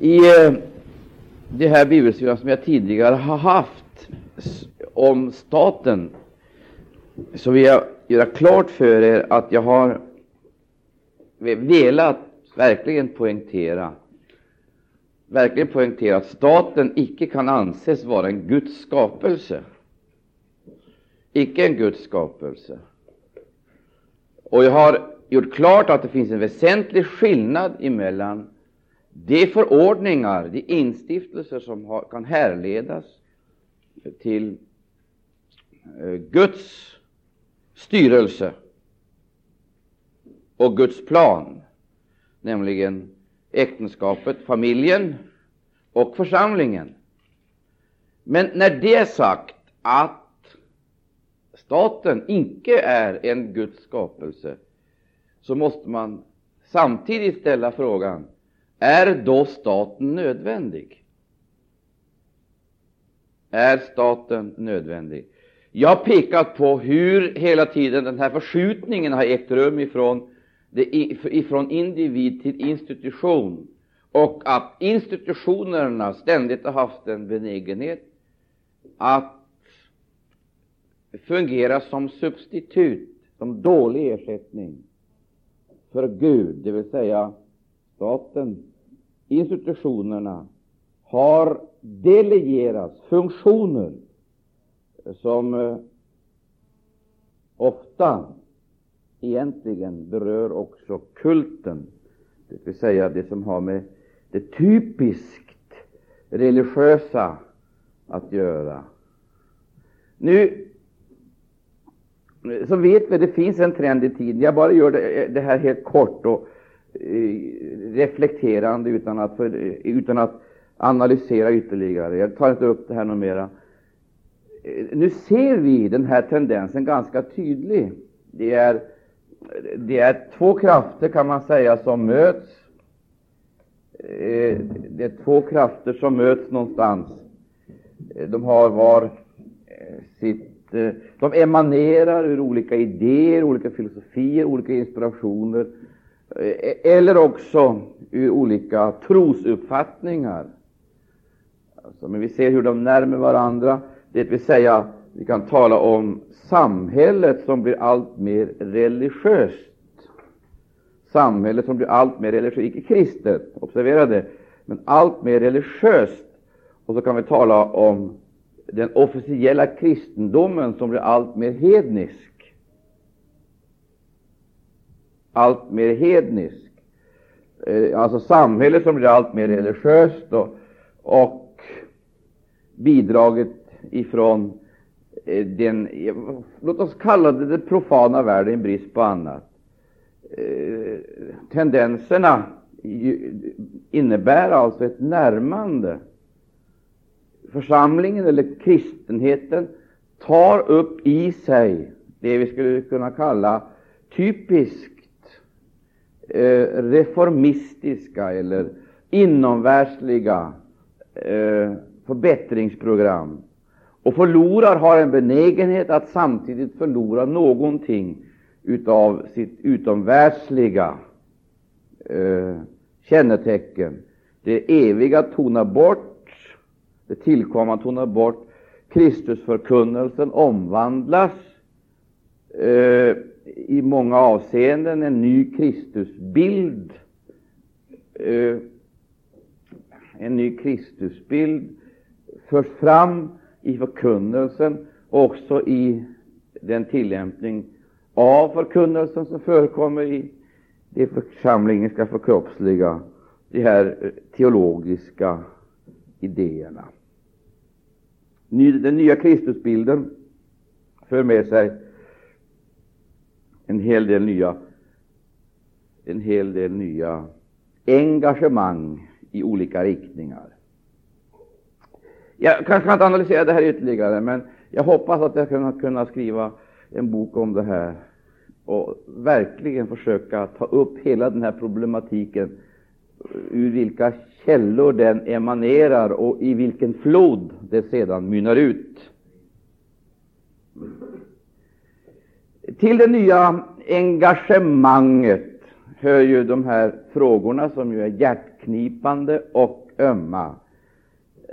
I eh, det här bibelstudierna som jag tidigare har haft om staten så vill jag göra klart för er att jag har velat verkligen poängtera verkligen poängtera att staten icke kan anses vara en Guds skapelse. Icke en Guds skapelse. Och jag har gjort klart att det finns en väsentlig skillnad emellan de förordningar, de instiftelser som har, kan härledas till eh, Guds styrelse och Guds plan, nämligen äktenskapet, familjen och församlingen. Men när det är sagt att staten icke är en Guds skapelse, så måste man samtidigt ställa frågan är då staten nödvändig? Är staten nödvändig? Jag har pekat på hur hela tiden den här förskjutningen har ägt rum ifrån, det, ifrån individ till institution och att institutionerna ständigt har haft en benägenhet att fungera som substitut, som dålig ersättning för Gud, det vill säga staten, institutionerna, har delegerats funktioner som eh, ofta egentligen berör också kulten, det vill säga det som har med det typiskt religiösa att göra. Nu så vet vi det finns en trend i tiden. Jag bara gör det, det här helt kort och Eh, reflekterande utan att, för, eh, utan att analysera ytterligare. Jag tar inte upp det här något mera. Eh, nu ser vi den här tendensen ganska tydlig. Det är, det är två krafter, kan man säga, som möts. Det är två krafter som möts någonstans. De har var sitt de emanerar ur olika idéer, olika filosofier, olika inspirationer Eh, eller också ur olika trosuppfattningar. Alltså, men vi ser hur de närmar varandra, det vill säga vi kan tala om samhället som blir allt mer religiöst. Samhället som blir allt mer religiöst, icke kristet, observera det, men allt mer religiöst. Och så kan vi tala om den officiella kristendomen som blir allt mer hednisk allt mer hednisk. Eh, alltså samhället som blir allt mer religiöst och, och bidraget ifrån eh, den, låt oss kalla det den profana världen i brist på annat. Eh, tendenserna innebär alltså ett närmande. Församlingen eller kristenheten tar upp i sig det vi skulle kunna kalla typisk Eh, reformistiska eller inomvärldsliga eh, förbättringsprogram och förlorar, har en benägenhet att samtidigt förlora någonting utav sitt utomvärldsliga eh, kännetecken. Det eviga tonar bort, det tillkommande tonar bort, Kristusförkunnelsen omvandlas. Eh, i många avseenden en ny Kristusbild. Eh, en ny Kristusbild förs fram i förkunnelsen, och också i den tillämpning av förkunnelsen som förekommer i det församlingen ska förkroppsliga de här eh, teologiska idéerna. Den nya Kristusbilden för med sig en hel del nya, en hel del nya engagemang i olika riktningar. Jag kanske inte analysera det här ytterligare, men jag hoppas att jag kan kunna skriva en bok om det här och verkligen försöka ta upp hela den här problematiken, eh, ur vilka källor den emanerar och i vilken flod det sedan mynnar ut. Till det nya engagemanget hör ju de här frågorna som ju är hjärtknipande och ömma,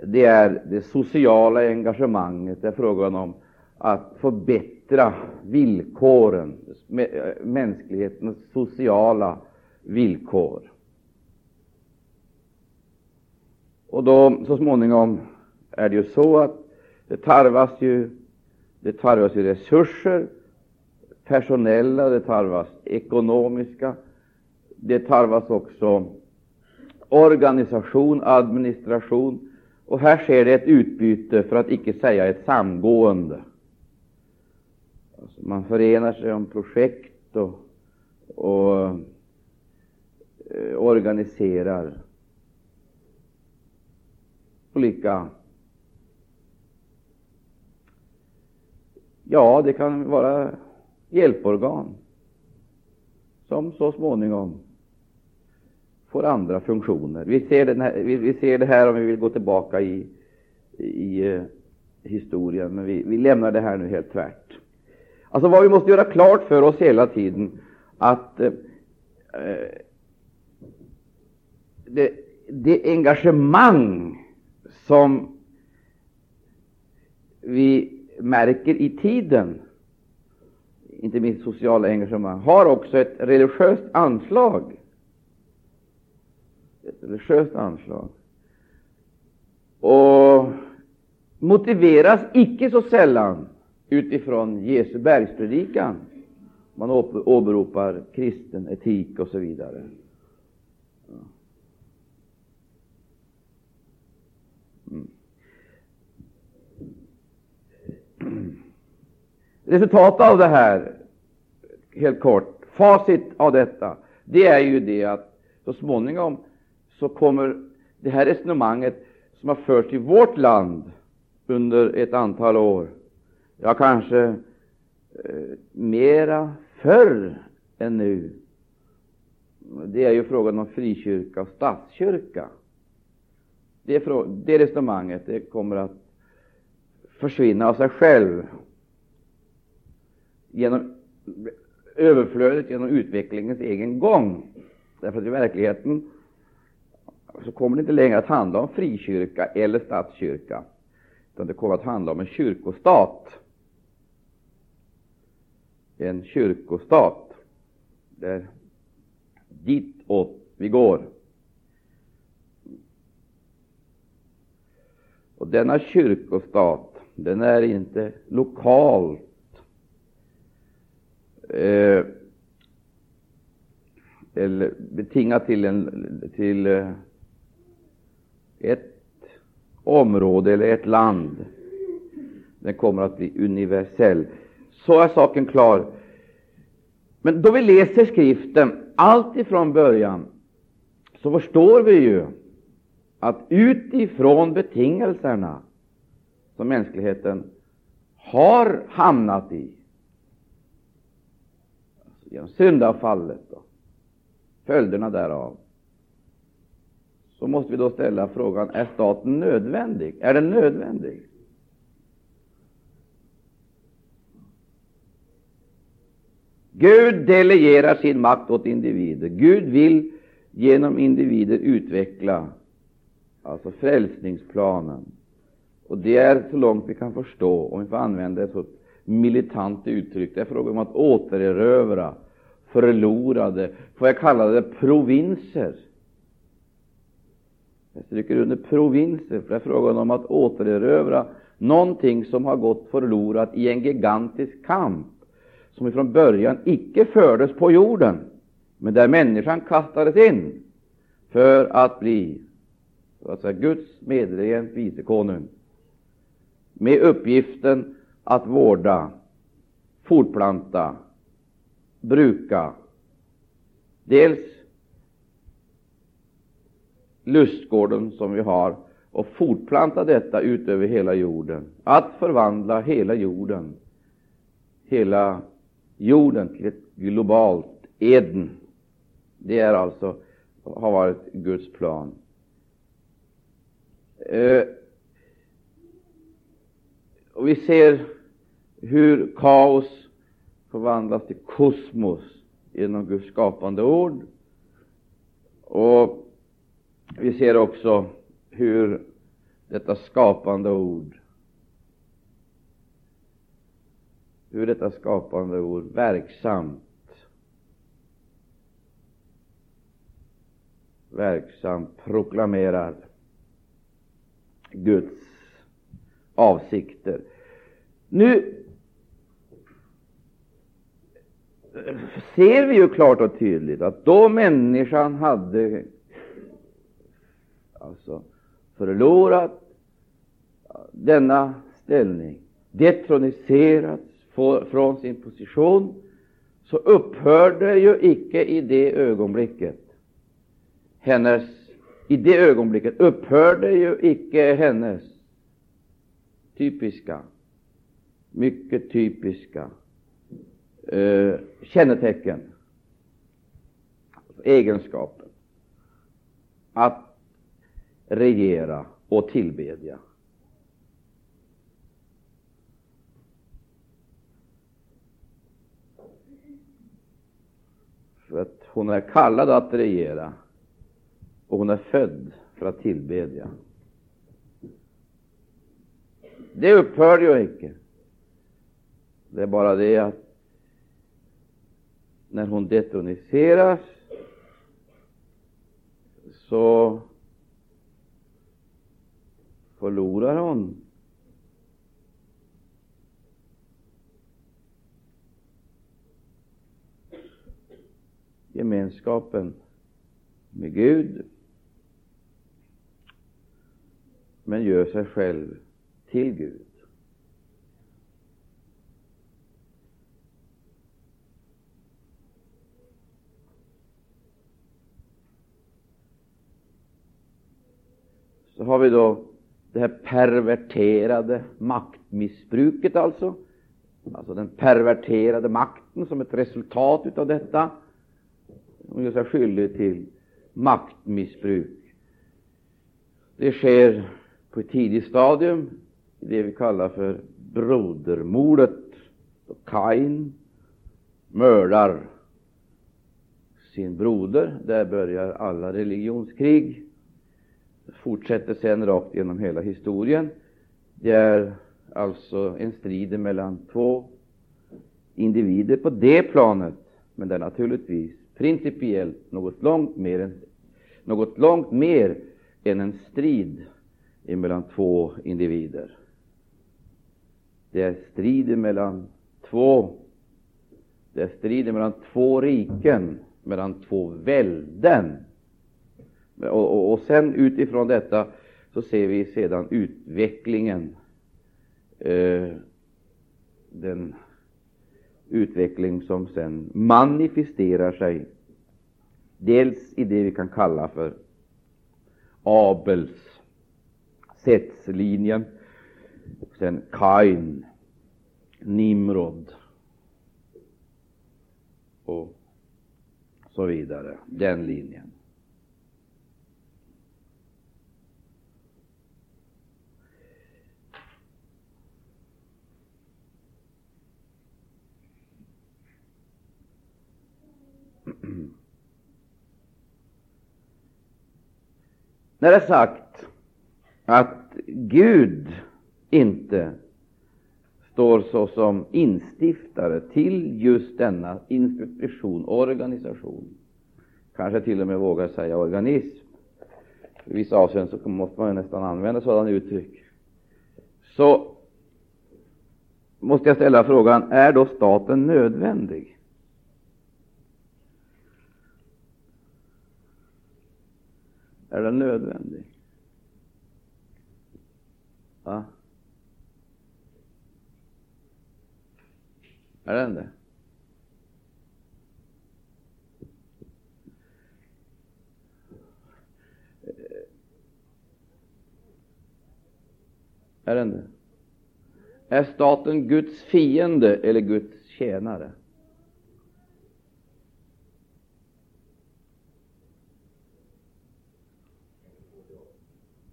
det är det sociala engagemanget. Det är frågan om att förbättra villkoren, mänsklighetens sociala villkor. Och då så småningom är det ju så att det tarvas ju, det tarvas ju resurser, personella, det tarvas ekonomiska, det tarvas också organisation, administration, och här sker det ett utbyte, för att icke säga ett samgående. Alltså man förenar sig om projekt och, och eh, organiserar olika Ja, det kan vara hjälporgan som så småningom får andra funktioner. Vi ser, den här, vi, vi ser det här om vi vill gå tillbaka i, i uh, historien, men vi, vi lämnar det här nu helt tvärt. Alltså vad vi måste göra klart för oss hela tiden, att uh, det, det engagemang som vi märker i tiden, inte minst sociala engagemang, har också ett religiöst anslag. Ett religiöst anslag. Och motiveras icke så sällan utifrån Jesu bergspredikan. Man åberopar kristen etik och så vidare. Mm. Resultatet av det här, helt kort, facit av detta, det är ju det att så småningom så kommer det här resonemanget som har förts i vårt land under ett antal år, ja, kanske eh, mera förr än nu, det är ju frågan om frikyrka och statskyrka. Det, det resonemanget det kommer att försvinna av sig själv genom överflödet, genom utvecklingens egen gång. Därför att i verkligheten så kommer det inte längre att handla om frikyrka eller statskyrka, utan det kommer att handla om en kyrkostat. En kyrkostat. Där ditåt vi går. Och denna kyrkostat, den är inte lokalt eh, eller betingad till, en, till eh, ett område eller ett land. Den kommer att bli universell. Så är saken klar. Men då vi läser skriften allt ifrån början, så förstår vi ju att utifrån betingelserna som mänskligheten har hamnat i, genom syndafallet och följderna därav, så måste vi då ställa frågan, är staten nödvändig? Är den nödvändig? Gud delegerar sin makt åt individer. Gud vill genom individer utveckla alltså frälsningsplanen. Och det är så långt vi kan förstå, om vi får använda ett så militant uttryck, det är fråga om att återerövra förlorade, får jag kalla det provinser. Jag stryker under provinser, för det är frågan om att återerövra någonting som har gått förlorat i en gigantisk kamp, som från början icke fördes på jorden, men där människan kastades in för att bli så att säga, Guds medregent vicekonung, med uppgiften att vårda, fortplanta, bruka dels lustgården som vi har och fortplanta detta ut över hela jorden, att förvandla hela jorden, hela jorden till ett globalt Eden. Det är alltså har varit Guds plan. Eh, och vi ser hur kaos förvandlas till kosmos genom Guds skapande ord. Och Vi ser också hur detta skapande ord hur detta skapande ord verksamt verksamt proklamerar Guds avsikter. Nu ser vi ju klart och tydligt att då människan hade alltså förlorat denna ställning, detroniserats från sin position, så upphörde ju icke i det ögonblicket hennes i det ögonblicket upphörde ju icke hennes typiska, mycket typiska eh, kännetecken, egenskapen att regera och tillbedja. För att hon är kallad att regera och hon är född för att tillbedja. Det upphör ju icke. Det är bara det att när hon detoniseras så förlorar hon gemenskapen med Gud men gör sig själv till Gud. Så har vi då det här perverterade maktmissbruket, alltså. Alltså den perverterade makten som ett resultat av detta. De gör sig skyldig till maktmissbruk. Det sker på ett tidigt stadium, i det vi kallar för brodermordet. Då Kain mördar sin broder. Där börjar alla religionskrig. Det fortsätter sedan rakt genom hela historien. Det är alltså en strid mellan två individer på det planet, men det är naturligtvis principiellt något långt mer än, något långt mer än en strid mellan två individer. Det är strid mellan två det är striden mellan två riken, mellan två välden. Och, och, och, sen utifrån detta så ser vi sedan utvecklingen, eh, den utveckling som sen manifesterar sig dels i det vi kan kalla för Abels sättslinjen, sen Kain, Nimrod och så vidare, den linjen. När det är sagt att Gud inte står såsom instiftare till just denna institution, organisation, kanske till och med vågar säga organism. I vissa avseenden så måste man nästan använda sådana uttryck. Så måste jag ställa frågan, är då staten nödvändig? Är den nödvändig? Va? Är den det? Är den det? Är staten Guds fiende eller Guds tjänare?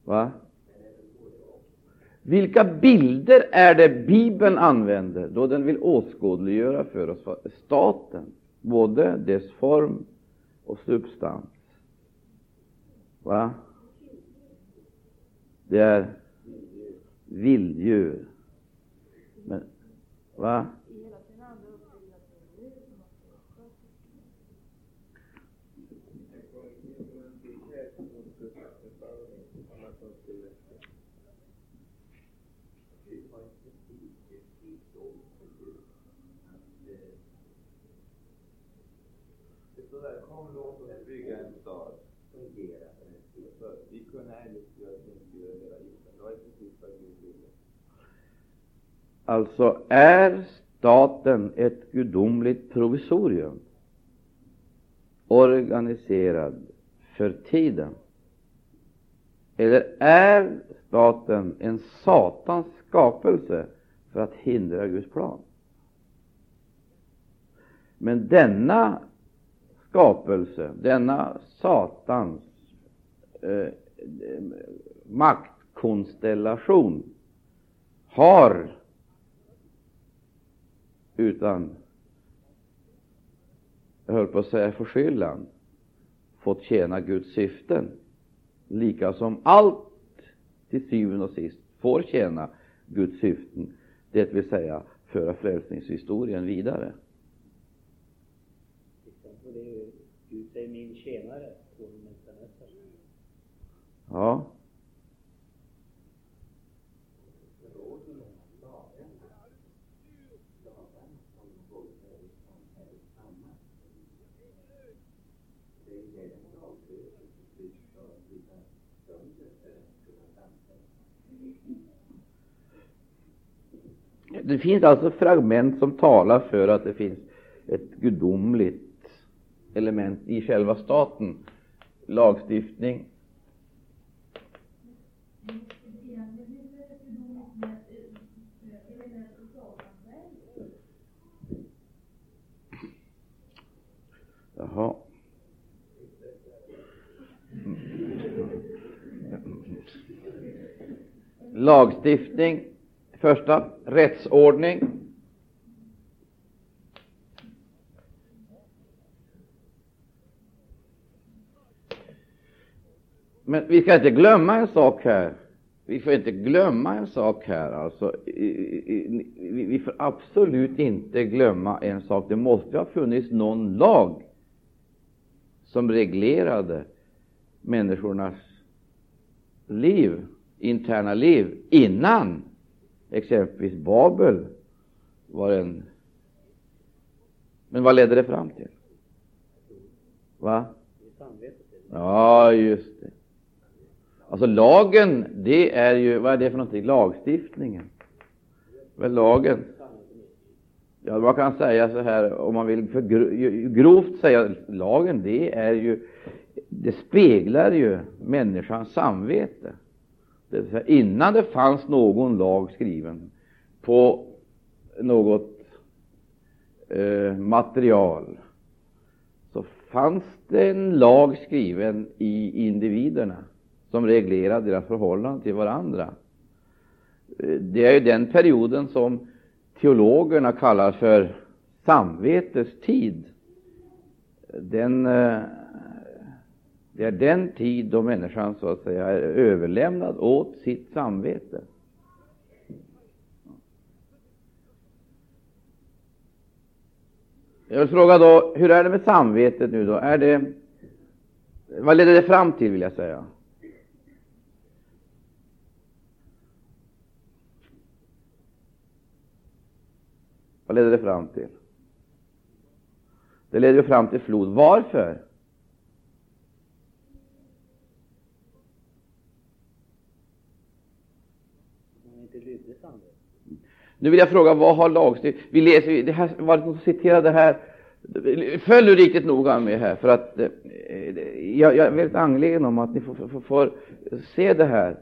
Va? Vilka bilder är det Bibeln använder då den vill åskådliggöra för oss staten, både dess form och substans? Va? Det är vilddjur. Men, va? Alltså, är staten ett gudomligt provisorium, organiserad för tiden? Eller är staten en satans skapelse för att hindra Guds plan? Men denna skapelse, denna Satans eh, maktkonstellation har utan, jag höll på att säga förskyllan, fått tjäna Guds syften, lika som allt till syvende och sist får tjäna Guds syften, det vill säga föra frälsningshistorien vidare. Du är min tjänare, Ja. Det finns alltså fragment som talar för att det finns ett gudomligt element i själva staten. Lagstiftning. Jaha. Lagstiftning. Första, rättsordning. Men vi ska inte glömma en sak här. Vi får inte glömma en sak här. Alltså, vi får absolut inte glömma en sak. Det måste ha funnits någon lag som reglerade människornas liv, interna liv, innan exempelvis Babel var en... Men vad ledde det fram till? Va? Ja, just det. Alltså lagen, det är ju, vad är det för någonting? Lagstiftningen. Väl lagen? Ja, man kan säga så här, om man vill för grovt säga, lagen, det är ju, det speglar ju människans samvete. Det vill säga, innan det fanns någon lag skriven på något eh, material, så fanns det en lag skriven i individerna som reglerade deras förhållande till varandra. Eh, det är ju den perioden som teologerna kallar för samvetestid. Den, eh, det är den tid då människan så att säga är överlämnad åt sitt samvete. Jag vill fråga då, hur är det med samvetet nu då? Är det, vad leder det fram till, vill jag säga? Vad leder det fram till? Det leder fram till flod. Varför? Nu vill jag fråga, vad har lagstiftning... Vi läser, det här, var citerade här. Följ nu riktigt noga med här, för att eh, eh, jag, jag, är väldigt angelägen om att ni får, får, får se det här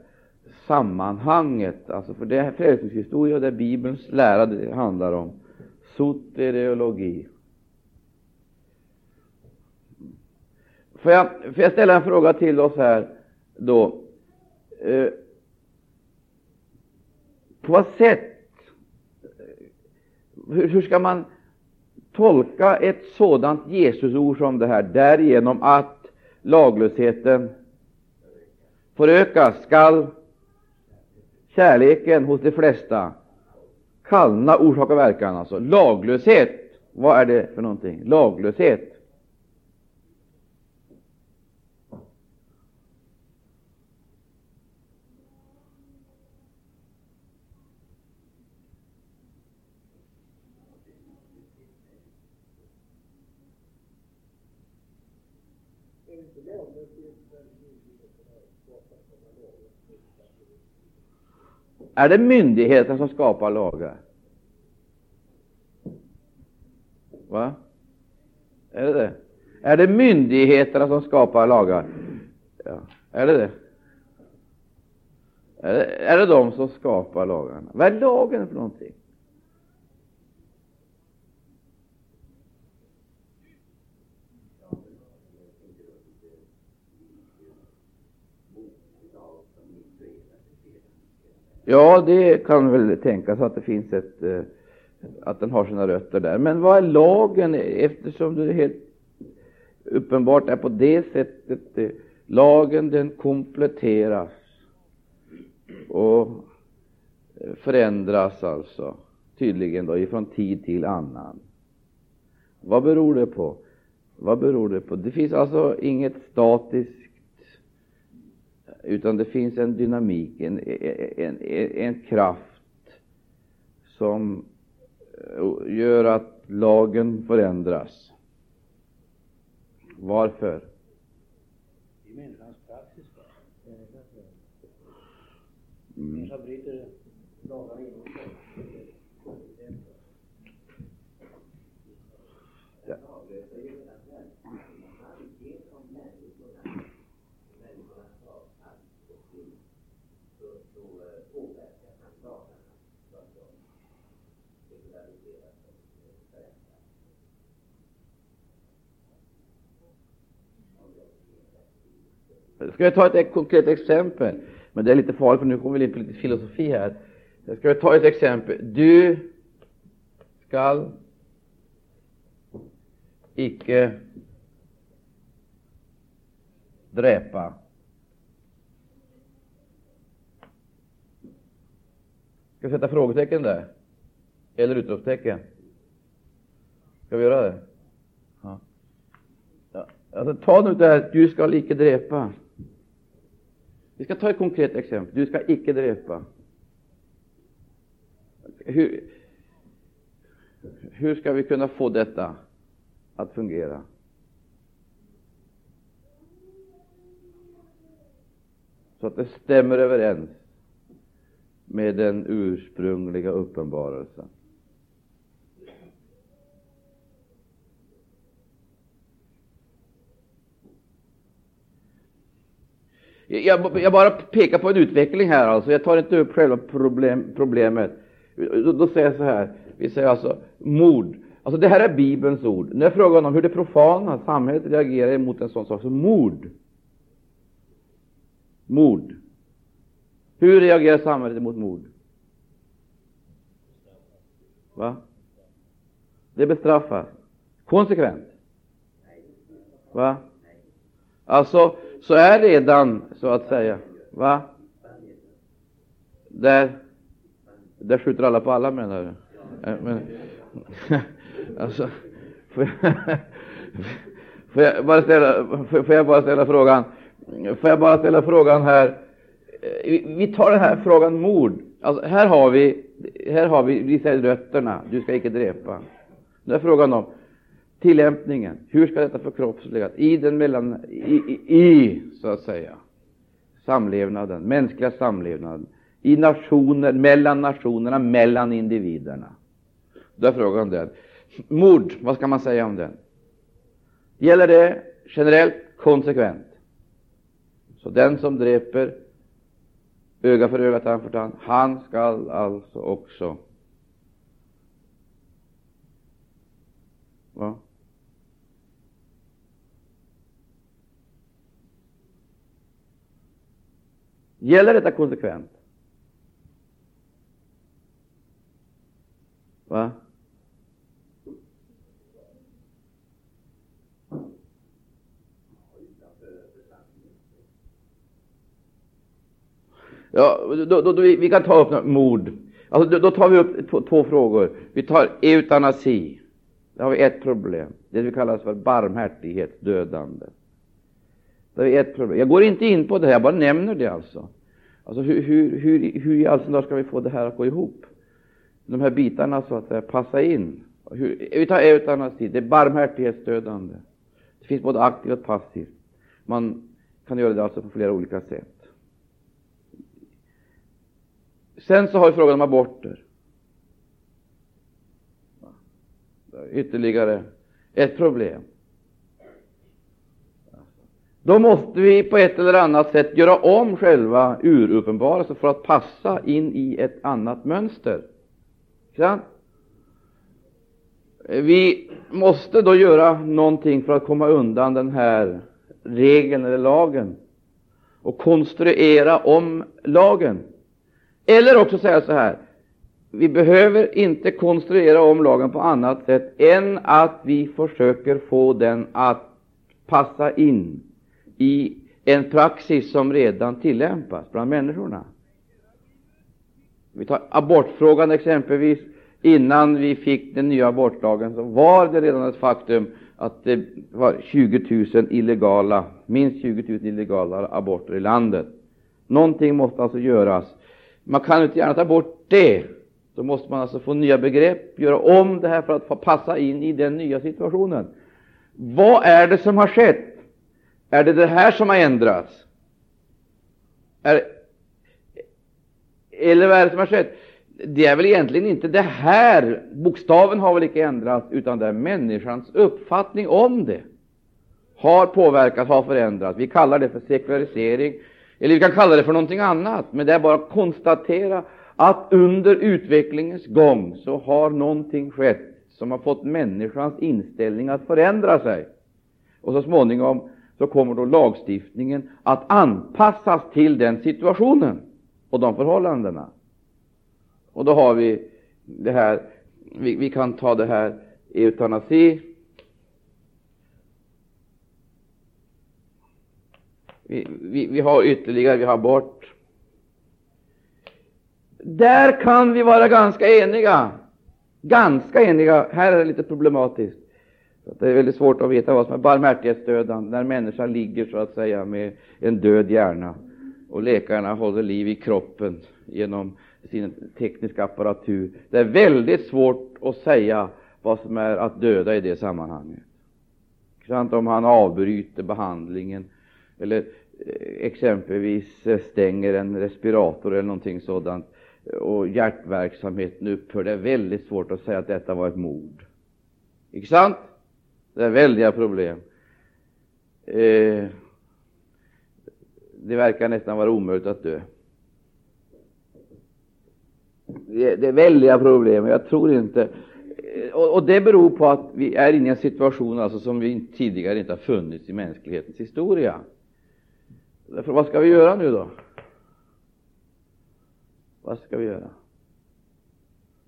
sammanhanget. Alltså för det är frälsningshistoria, där Bibelns lära det handlar om soteriologi. Får jag, får jag ställa en fråga till oss här då? Eh, på vad sätt, hur, hur ska man tolka ett sådant Jesusord som det här, därigenom att laglösheten förökas, skall kärleken hos de flesta kallna orsak och verkan. Alltså laglöshet. Vad är det för någonting? Laglöshet. Är det myndigheterna som skapar lagar? Va? Är det det? Är det myndigheterna som skapar lagar? Ja. Är det det? Är det, är det de som skapar lagarna? Vad är lagen för någonting? Ja, det kan väl tänkas att det finns ett, eh, att den har sina rötter där. Men vad är lagen? Eftersom det helt uppenbart är på det sättet. Eh, lagen den kompletteras och förändras alltså tydligen då ifrån tid till annan. Vad beror det på? Vad beror det på? Det finns alltså inget statiskt utan det finns en dynamik, en, en, en kraft som eh, gör att lagen förändras. Varför? I människans praxis. Människan bryter lagar inom sig. Ska jag ta ett konkret exempel? Men det är lite farligt, för nu kommer vi in på lite filosofi här. Jag ska ta ett exempel. Du skall icke dräpa. Ska vi sätta frågetecken där? Eller utropstecken? Ska vi göra det? Ja. Alltså, ta nu det här, du skall icke dräpa. Vi ska ta ett konkret exempel. Du ska icke dräpa. Hur, hur ska vi kunna få detta att fungera? Så att det stämmer överens med den ursprungliga uppenbarelsen. Jag, jag, bara pekar på en utveckling här. Alltså. Jag tar inte upp själva problem, problemet. Då, då, säger jag så här. Vi säger alltså mord. Alltså det här är Bibelns ord. Nu är frågan om hur det profana samhället reagerar mot en sån sak som mord. Mord. Hur reagerar samhället mot mord? Va? Det bestraffas konsekvent. Va? Alltså, så är redan, så att säga, va? Där, där skjuter alla på alla, menar du? Men, alltså, får jag, får jag, bara ställa, får jag bara ställa frågan, får jag bara ställa frågan här, eh, vi tar den här frågan mord. Alltså, här har vi, här har vi, vi säger rötterna, du ska inte dräpa. Nu är frågan om, tillämpningen. Hur ska detta förkroppsligas i den mellan, i, i, i, så att säga, samlevnaden, mänskliga samlevnaden, i nationer, mellan nationerna, mellan individerna. Då är frågan den. Mord, vad ska man säga om den? Gäller det generellt konsekvent? Så den som dräper öga för öga, tand för tand, han skall alltså också Va? Gäller detta konsekvent? Va? Ja, då, då, då, vi kan ta upp mord. Alltså, då, då tar vi upp två, två, frågor. Vi tar eutanasi. Där har vi ett problem. Det vi kallas för barmhärtighetsdödande. Det är ett problem. Jag går inte in på det här, jag bara nämner det alltså. Alltså hur, hur, hur, hur i all sin ska vi få det här att gå ihop? De här bitarna så att säga passa in. Hur, vi tar eutanasi, det är barmhärtighetsdödande. Det finns både aktivt och passivt. Man kan göra det alltså på flera olika sätt. Sen så har vi frågan om aborter. Ytterligare ett problem. Då måste vi på ett eller annat sätt göra om själva uruppenbarelsen för att passa in i ett annat mönster. Vi måste då göra någonting för att komma undan den här regeln eller lagen och konstruera om lagen. Eller också säga så här, vi behöver inte konstruera om lagen på annat sätt än att vi försöker få den att passa in i en praxis som redan tillämpas bland människorna. Vi tar abortfrågan exempelvis. Innan vi fick den nya abortlagen så var det redan ett faktum att det var 20 000 illegala, minst 20 000 illegala aborter i landet. Någonting måste alltså göras. Man kan inte gärna ta bort det. Då måste man alltså få nya begrepp, göra om det här för att få passa in i den nya situationen. Vad är det som har skett? Är det det här som har ändrats? Är, eller vad är det som har skett? Det är väl egentligen inte det här, bokstaven har väl inte ändrats, utan det är människans uppfattning om det har påverkat, har förändrats. Vi kallar det för sekularisering, eller vi kan kalla det för någonting annat, men det är bara att konstatera att under utvecklingens gång så har någonting skett som har fått människans inställning att förändra sig. Och så småningom så kommer då lagstiftningen att anpassas till den situationen och de förhållandena. Och då har vi det här, vi, vi kan ta det här eutanasi. Vi, vi, vi har ytterligare, vi har abort. Där kan vi vara ganska eniga. Ganska eniga. Här är det lite problematiskt. Det är väldigt svårt att veta vad som är barmhärtighetsdödande när människan ligger så att säga med en död hjärna och läkarna håller liv i kroppen genom sin tekniska apparatur. Det är väldigt svårt att säga vad som är att döda i det sammanhanget. Om han avbryter behandlingen eller eh, exempelvis eh, stänger en respirator eller någonting sådant eh, och hjärtverksamheten upphör. Det är väldigt svårt att säga att detta var ett mord. Inte sant? Det är väldiga problem. Eh, det verkar nästan vara omöjligt att dö. Det, det är väldiga problem. Jag tror inte och, och, Det beror på att vi är inne i en situation alltså, som vi tidigare inte har funnits i mänsklighetens historia. Därför, vad ska vi göra nu då? Vad ska vi göra?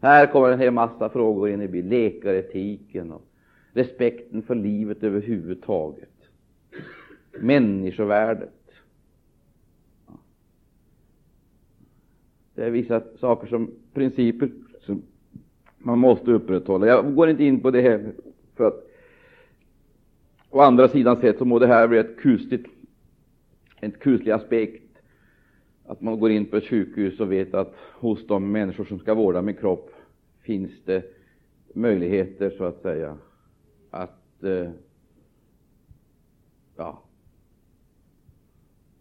Här kommer en hel massa frågor in i bilden. Läkaretiken och respekten för livet överhuvudtaget. Människovärdet. Det är vissa saker som principer som man måste upprätthålla. Jag går inte in på det här, för att å andra sidan sett så må det här bli ett kusligt, en kuslig aspekt att man går in på ett sjukhus och vet att hos de människor som ska vårda min kropp finns det möjligheter, så att säga, att eh, ja,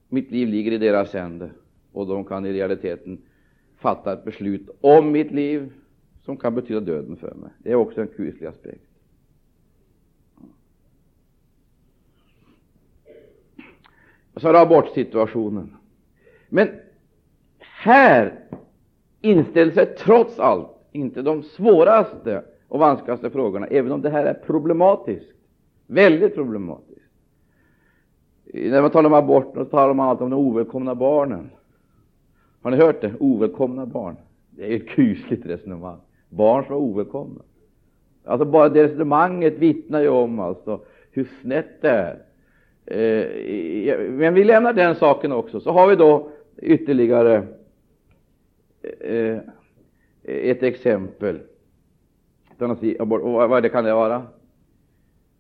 mitt liv ligger i deras händer och de kan i realiteten fatta ett beslut om mitt liv som kan betyda döden för mig. Det är också en kuslig aspekt. Så har du abortsituationen. Men här inställer sig trots allt inte de svåraste och vanskligaste frågorna, även om det här är problematiskt. Väldigt problematiskt. När man talar om aborten så talar man alltid om de ovälkomna barnen. Har ni hört det? Ovälkomna barn. Det är ett kusligt resonemang. Barn som är ovälkomna. Alltså bara det resonemanget vittnar ju om alltså hur snett det är. Eh, men vi lämnar den saken också. Så har vi då ytterligare eh, ett exempel. Och vad det kan det vara?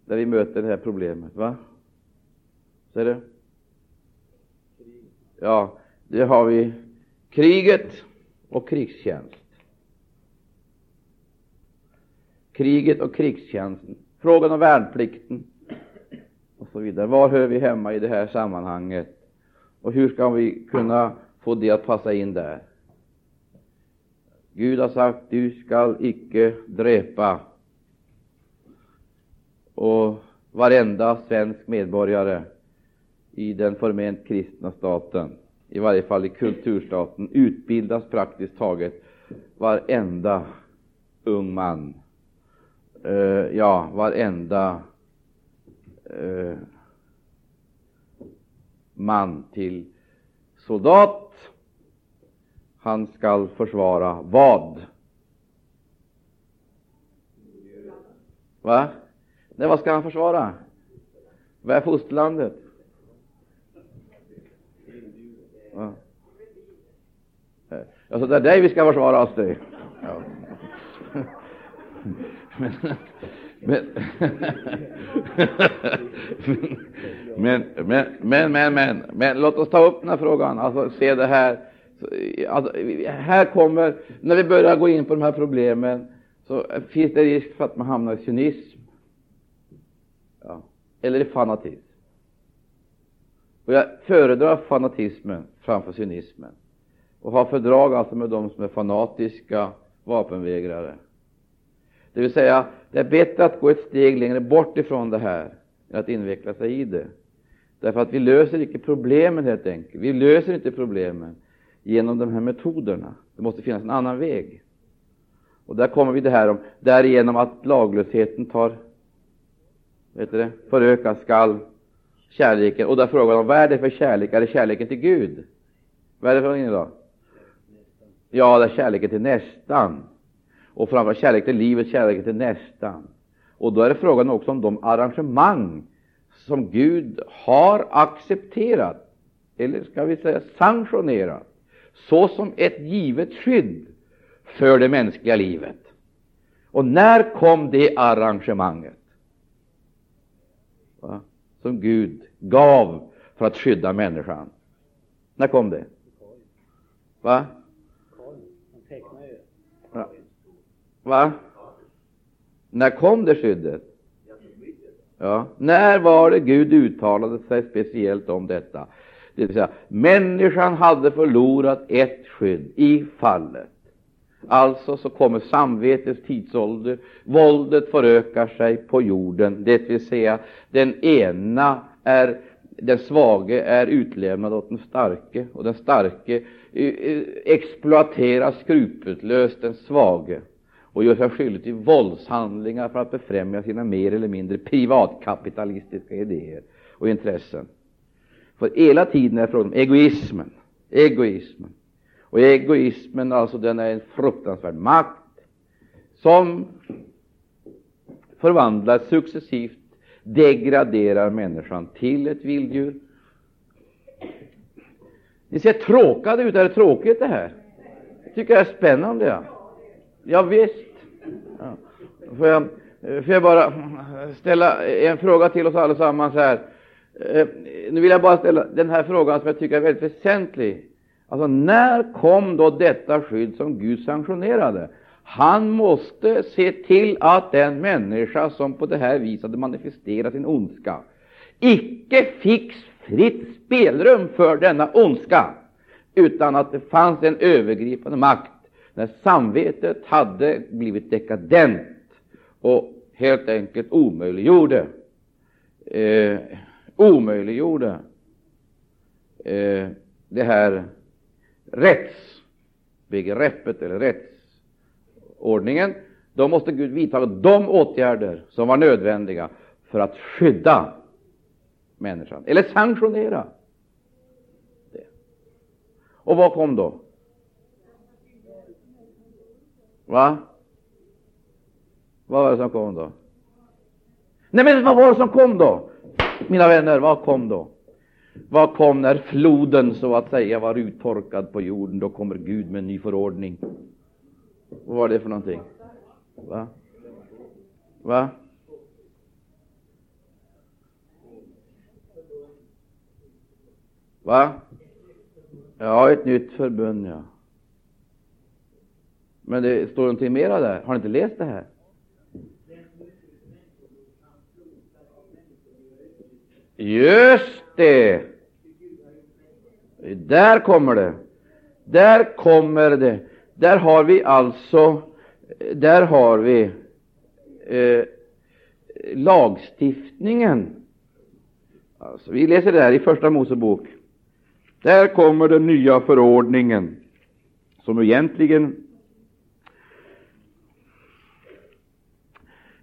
Där vi möter det här problemet. Va? Ser du? Ja, det har vi kriget och krigstjänst. Kriget och krigstjänsten. Frågan om värnplikten och så vidare. Var hör vi hemma i det här sammanhanget? Och hur ska vi kunna få det att passa in där? Gud har sagt, du skall icke dräpa. Och varenda svensk medborgare i den förment kristna staten, i varje fall i kulturstaten, utbildas praktiskt taget varenda ung man, uh, ja, varenda uh, man till soldat. Han skall försvara vad? Va? Nej, vad ska han försvara? Vad är fosterlandet? Va? Alltså, det är dig vi ska försvara oss det. Ja. Men, men, men, men, men, men, men, men, låt oss ta upp den här frågan, alltså se det här. Alltså, här kommer, när vi börjar gå in på de här problemen, så finns det risk för att man hamnar i cynism ja. eller i fanatism. Och jag föredrar fanatismen framför cynismen och har fördrag alltså med de som är fanatiska vapenvägrare. Det vill säga, det är bättre att gå ett steg längre bort ifrån det här än att inveckla sig i det. Därför att vi löser inte problemen helt enkelt. Vi löser inte problemen genom de här metoderna. Det måste finnas en annan väg. Och där kommer vi det här om därigenom att laglösheten tar, vet du det, förökas skall kärleken. Och där frågar de, vad är det för kärlek? Är det kärleken till Gud? Vad är det för någonting idag? Ja, det är kärleken till nästan. Och framförallt kärlek till livet, kärleken till nästan. Och då är det frågan också om de arrangemang som Gud har accepterat, eller ska vi säga sanktionerat, såsom ett givet skydd för det mänskliga livet. Och när kom det arrangemanget? Va? Som Gud gav för att skydda människan. När kom det? Va? Va? När kom det skyddet? Ja. När var det Gud uttalade sig speciellt om detta? Det vill säga, människan hade förlorat ett skydd i fallet. Alltså så kommer samvetets tidsålder, våldet förökar sig på jorden, det vill säga den ena är den svage är utlämnad åt den starke, och den starke eh, eh, exploaterar skrupellöst den svage och gör sig skyldig till våldshandlingar för att befrämja sina mer eller mindre privatkapitalistiska idéer och intressen. För hela tiden är det fråga om egoismen. egoismen. Och egoismen alltså, den är en fruktansvärd makt som förvandlar successivt, degraderar människan till ett vilddjur. Ni ser tråkade ut. Är det tråkigt det här? Jag tycker det är spännande. Ja. Ja, visst. Ja. Får, jag, får jag bara ställa en fråga till oss allesammans här? Eh, nu vill jag bara ställa den här frågan som jag tycker är väldigt väsentlig. Alltså, när kom då detta skydd som Gud sanktionerade? Han måste se till att den människa som på det här viset hade manifesterat sin ondska icke fick fritt spelrum för denna ondska, utan att det fanns en övergripande makt när samvetet hade blivit dekadent och helt enkelt omöjliggjorde eh, omöjliggjorde eh, det här rättsbegreppet eller rättsordningen, då måste Gud vidta de åtgärder som var nödvändiga för att skydda människan, eller sanktionera det. Och vad kom då? Va? Vad var det som kom då? Nej, men vad var det som kom då? Mina vänner, vad kom då? Vad kom när floden så att säga var uttorkad på jorden? Då kommer Gud med en ny förordning. Vad var det för någonting? Va? Va? Va? Ja, ett nytt förbund, ja. Men det står någonting mera där. Har ni inte läst det här? Just det! Där kommer det. Där kommer det. Där har vi alltså, där har vi eh, lagstiftningen. Alltså, vi läser det här i Första Mosebok. Där kommer den nya förordningen, som egentligen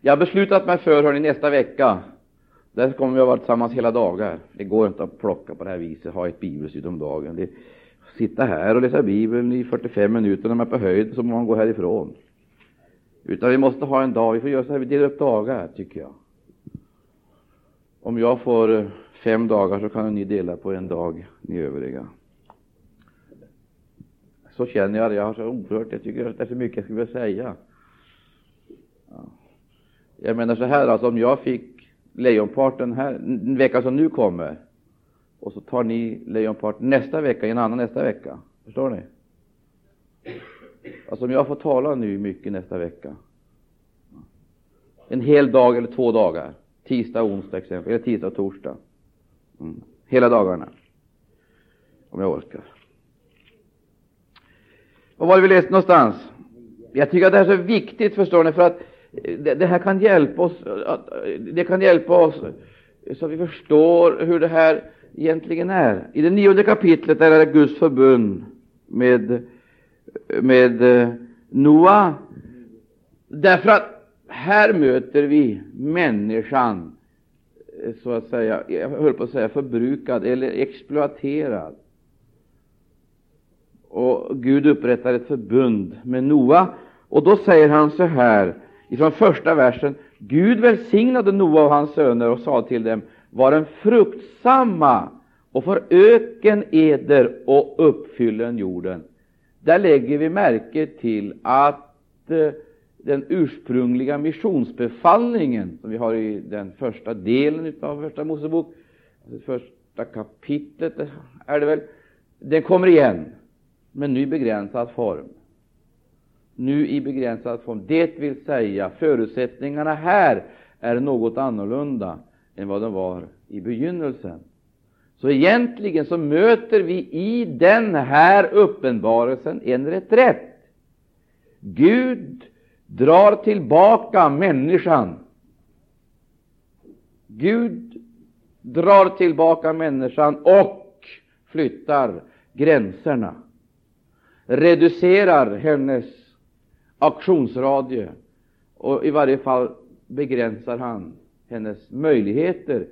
Jag har beslutat mig för, hörni, nästa vecka, där kommer vi att vara tillsammans hela dagar. Det går inte att plocka på det här viset, ha ett bibelstudium om dagen. Det, sitta här och läsa Bibeln i 45 minuter när man är på höjd, så må man gå härifrån. Utan vi måste ha en dag, vi får göra så här, vi delar upp dagar, tycker jag. Om jag får eh, fem dagar så kan ni dela på en dag, ni övriga. Så känner jag det, jag har så oerhört, jag tycker att det är så mycket jag skulle vilja säga. Ja. Jag menar så här, alltså om jag fick lejonparten här, en vecka som nu kommer, och så tar ni lejonparten nästa vecka, en annan nästa vecka. Förstår ni? Alltså om jag får tala nu mycket nästa vecka, en hel dag eller två dagar, tisdag, och onsdag exempel, eller tisdag och torsdag, mm. hela dagarna, om jag orkar. Vad var det vi läste någonstans? Jag tycker att det här är så viktigt, förstår ni, för att det, det här kan hjälpa oss, det kan hjälpa oss så att vi förstår hur det här egentligen är. I det nionde kapitlet där är det Guds förbund med, med eh, Noa. Därför att här möter vi människan, eh, så att säga, jag höll på att säga förbrukad eller exploaterad. Och Gud upprättar ett förbund med Noa, och då säger han så här ifrån första versen. Gud välsignade Noa och hans söner och sa till dem, var en fruktsamma och för öken eder och uppfyllen jorden. Där lägger vi märke till att eh, den ursprungliga missionsbefallningen som vi har i den första delen av Första Mosebok, alltså första kapitlet är det väl, den kommer igen, men nu i begränsad form nu i begränsad form. Det vill säga, förutsättningarna här är något annorlunda än vad de var i begynnelsen. Så egentligen så möter vi i den här uppenbarelsen en reträtt. Gud drar tillbaka människan. Gud drar tillbaka människan och flyttar gränserna, reducerar hennes aktionsradie och i varje fall begränsar han hennes möjligheter.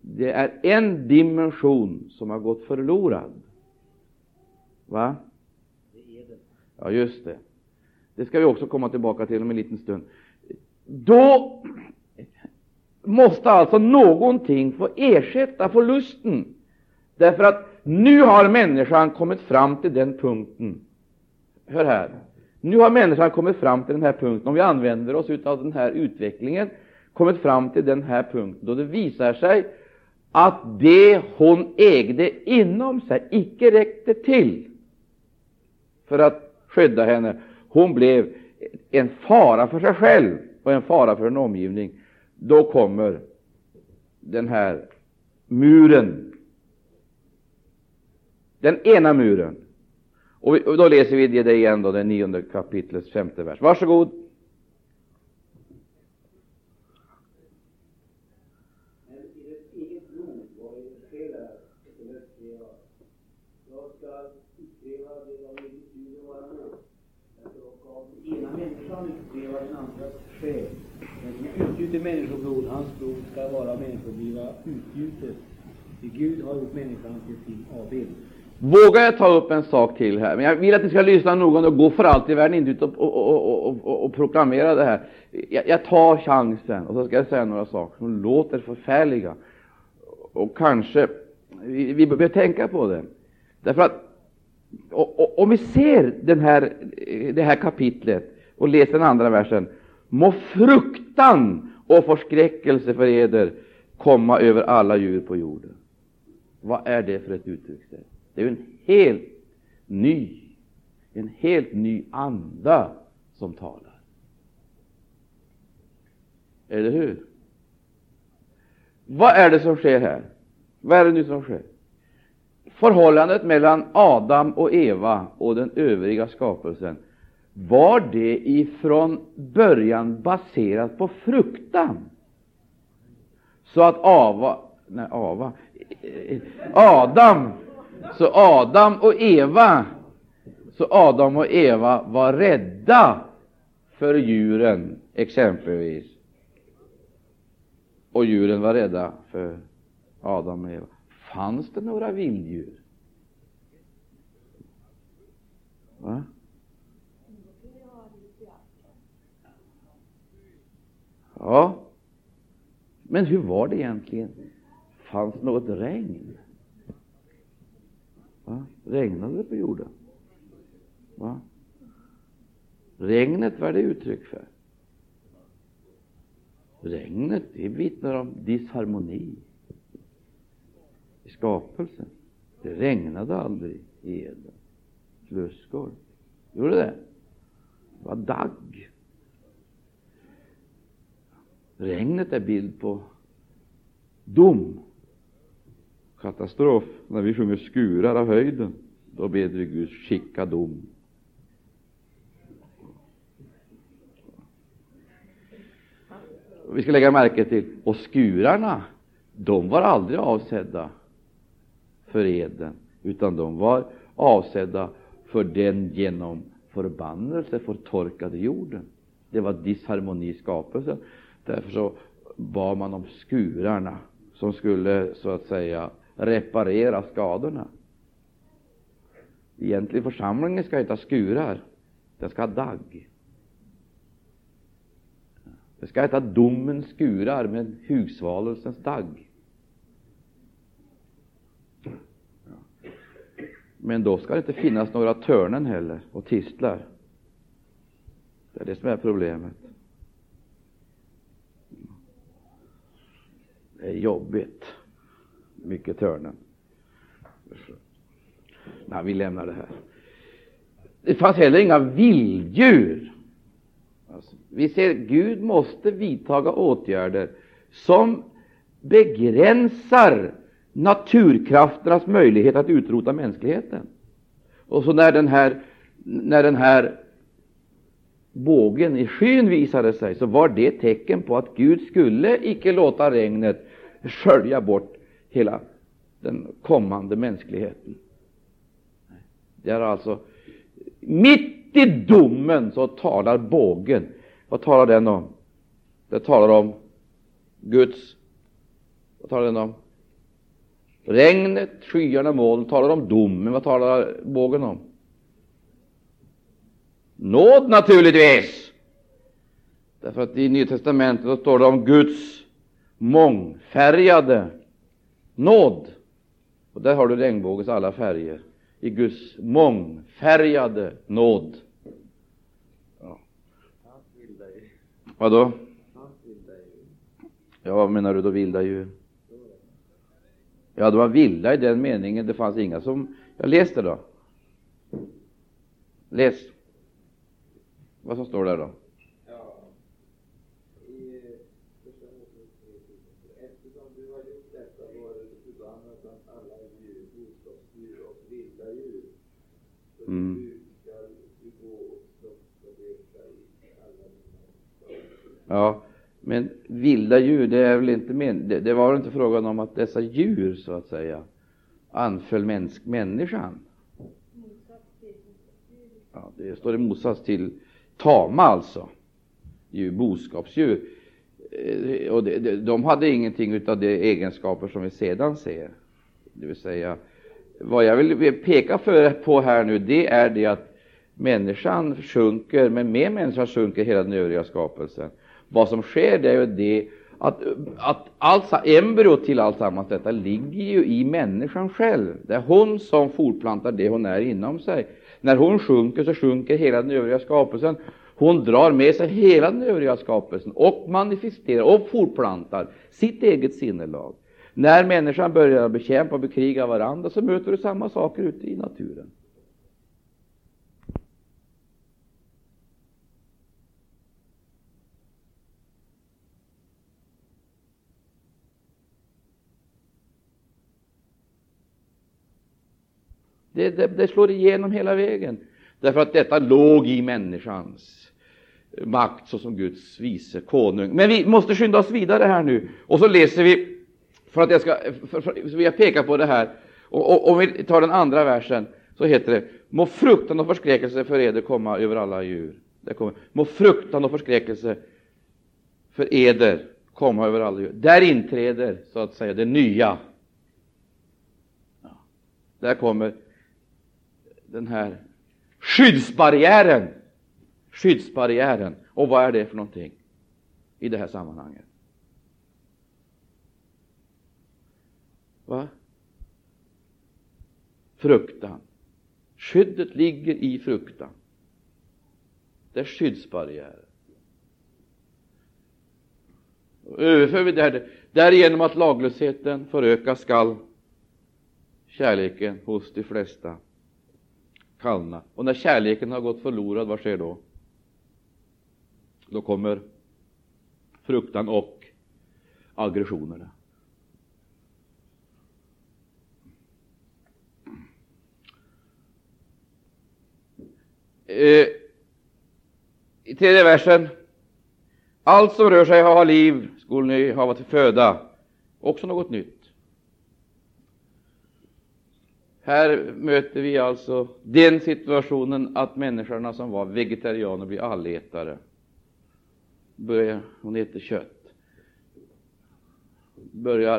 Det är en dimension som har gått förlorad. Va? Ja, just det. Det ska vi också komma tillbaka till om en liten stund. Då måste alltså någonting få ersätta förlusten. Därför att nu har människan kommit fram till den punkten. Hör här. Nu har människan kommit fram till den här punkten, om vi använder oss av den här utvecklingen, kommit fram till den här punkten då det visar sig att det hon ägde inom sig icke räckte till för att skydda henne. Hon blev en fara för sig själv och en fara för en omgivning. Då kommer den här muren, den ena muren, och, och då läser vi det igen, då, det nionde kapitlets femte vers. Varsågod. utgjuter människoblod, hans blod ska vara människobliva utgjutet. Ty Gud har gjort människan till sin avbild. Vågar jag ta upp en sak till här? Men jag vill att ni ska lyssna noga och gå för allt i världen, inte ut och, och, och, och, proklamera det här. Jag, jag, tar chansen och så ska jag säga några saker som låter förfärliga och kanske vi, vi behöver tänka på det. Därför att om vi ser den här, det här kapitlet och läser den andra versen. Må fruktan och förskräckelse för eder komma över alla djur på jorden. Vad är det för ett uttryckssätt? Det är ju en helt ny, en helt ny anda som talar. Eller hur? Vad är det som sker här? Vad är det nu som sker? Förhållandet mellan Adam och Eva och den övriga skapelsen, var det ifrån början baserat på fruktan? Så att Ava, nej, Ava, Adam, så Adam och Eva, så Adam och Eva var rädda för djuren, exempelvis. Och djuren var rädda för Adam och Eva. Fanns det några vilddjur? Va? Ja, men hur var det egentligen? Fanns det något regn? Va? Regnade det på jorden? Va? Regnet, vad är det uttryck för? Regnet det vittnar om disharmoni i skapelsen. Det regnade aldrig i Eden Sluskor. Gjorde det? Det var dagg. Regnet är bild på dom, katastrof. När vi sjunger skurar av höjden, då ber vi Gud skicka dom. Vi ska lägga märke till, och skurarna, de var aldrig avsedda för eden, utan de var avsedda för den genom förbannelse förtorkade jorden. Det var disharmoni i skapelsen. Därför så bad man om skurarna som skulle så att säga reparera skadorna. Egentligen församlingen ska inte ha skurar, den ska ha dagg. Det ska heta domens skurar med hugsvalelsens dagg. Men då ska det inte finnas några törnen heller och tistlar. Det är det som är problemet. Det är jobbigt. Mycket törnen. Nej, vi lämnar det här. Det fanns heller inga vilddjur. Alltså, vi ser Gud måste vidtaga åtgärder som begränsar naturkrafternas möjlighet att utrota mänskligheten. Och så när den här, när den här bågen i skyn visade sig, så var det tecken på att Gud skulle icke låta regnet skölja bort hela den kommande mänskligheten. Det är alltså mitt i domen så talar bågen. Vad talar den om? Den talar om Guds Vad talar den om? Regnet, skyarna, moln talar om domen. Vad talar bågen om? Nåd naturligtvis. Därför att i Nya testamentet står det om Guds mångfärgade nåd. Och där har du regnbågens alla färger. I Guds mångfärgade nåd. Ja. Vad? Ja, vad menar du då, vilda djur? Ja, de var vilda i den meningen. Det fanns inga som... Jag läste då. Läs vad som står där då. Ja, men vilda djur, det är väl inte men, det, det, var väl inte frågan om att dessa djur, så att säga, anföll mänsk, människan? Ja, det står i motsats till tama, alltså, djur, boskapsdjur. Eh, och och det, de hade ingenting av de egenskaper som vi sedan ser. Det vill säga, vad jag vill peka för, på här nu, det är det att människan sjunker, men med människan sjunker hela den övriga skapelsen. Vad som sker det är ju det att, att allt, embryot till alltsammans detta ligger ju i människan själv. Det är hon som fortplantar det hon är inom sig. När hon sjunker så sjunker hela den övriga skapelsen. Hon drar med sig hela den övriga skapelsen och manifesterar och fortplantar sitt eget sinnelag. När människan börjar bekämpa och bekriga varandra så möter du samma saker ute i naturen. Det, det, det, slår igenom hela vägen, därför att detta låg i människans makt såsom Guds vice konung. Men vi måste skynda oss vidare här nu, och så läser vi, för att jag ska, för, för, för jag har på det här, och, om vi tar den andra versen, så heter det Må fruktan och förskräckelse för eder komma över alla djur. Det kommer. Må fruktan och förskräckelse för eder komma över alla djur. Där inträder så att säga det nya. Ja. Där kommer den här skyddsbarriären. Skyddsbarriären. Och vad är det för någonting i det här sammanhanget? Va? Fruktan. Skyddet ligger i fruktan. Det är skyddsbarriären. Överför vi det här, därigenom att laglösheten förökas skall kärleken hos de flesta kallna. Och när kärleken har gått förlorad, vad sker då? Då kommer fruktan och aggressionerna. Eh, I tredje versen. Allt som rör sig har liv, skulle ni hava till föda. Också något nytt. Här möter vi alltså den situationen att människorna som var vegetarianer blir allätare. Börjar, hon äter kött. Börjar,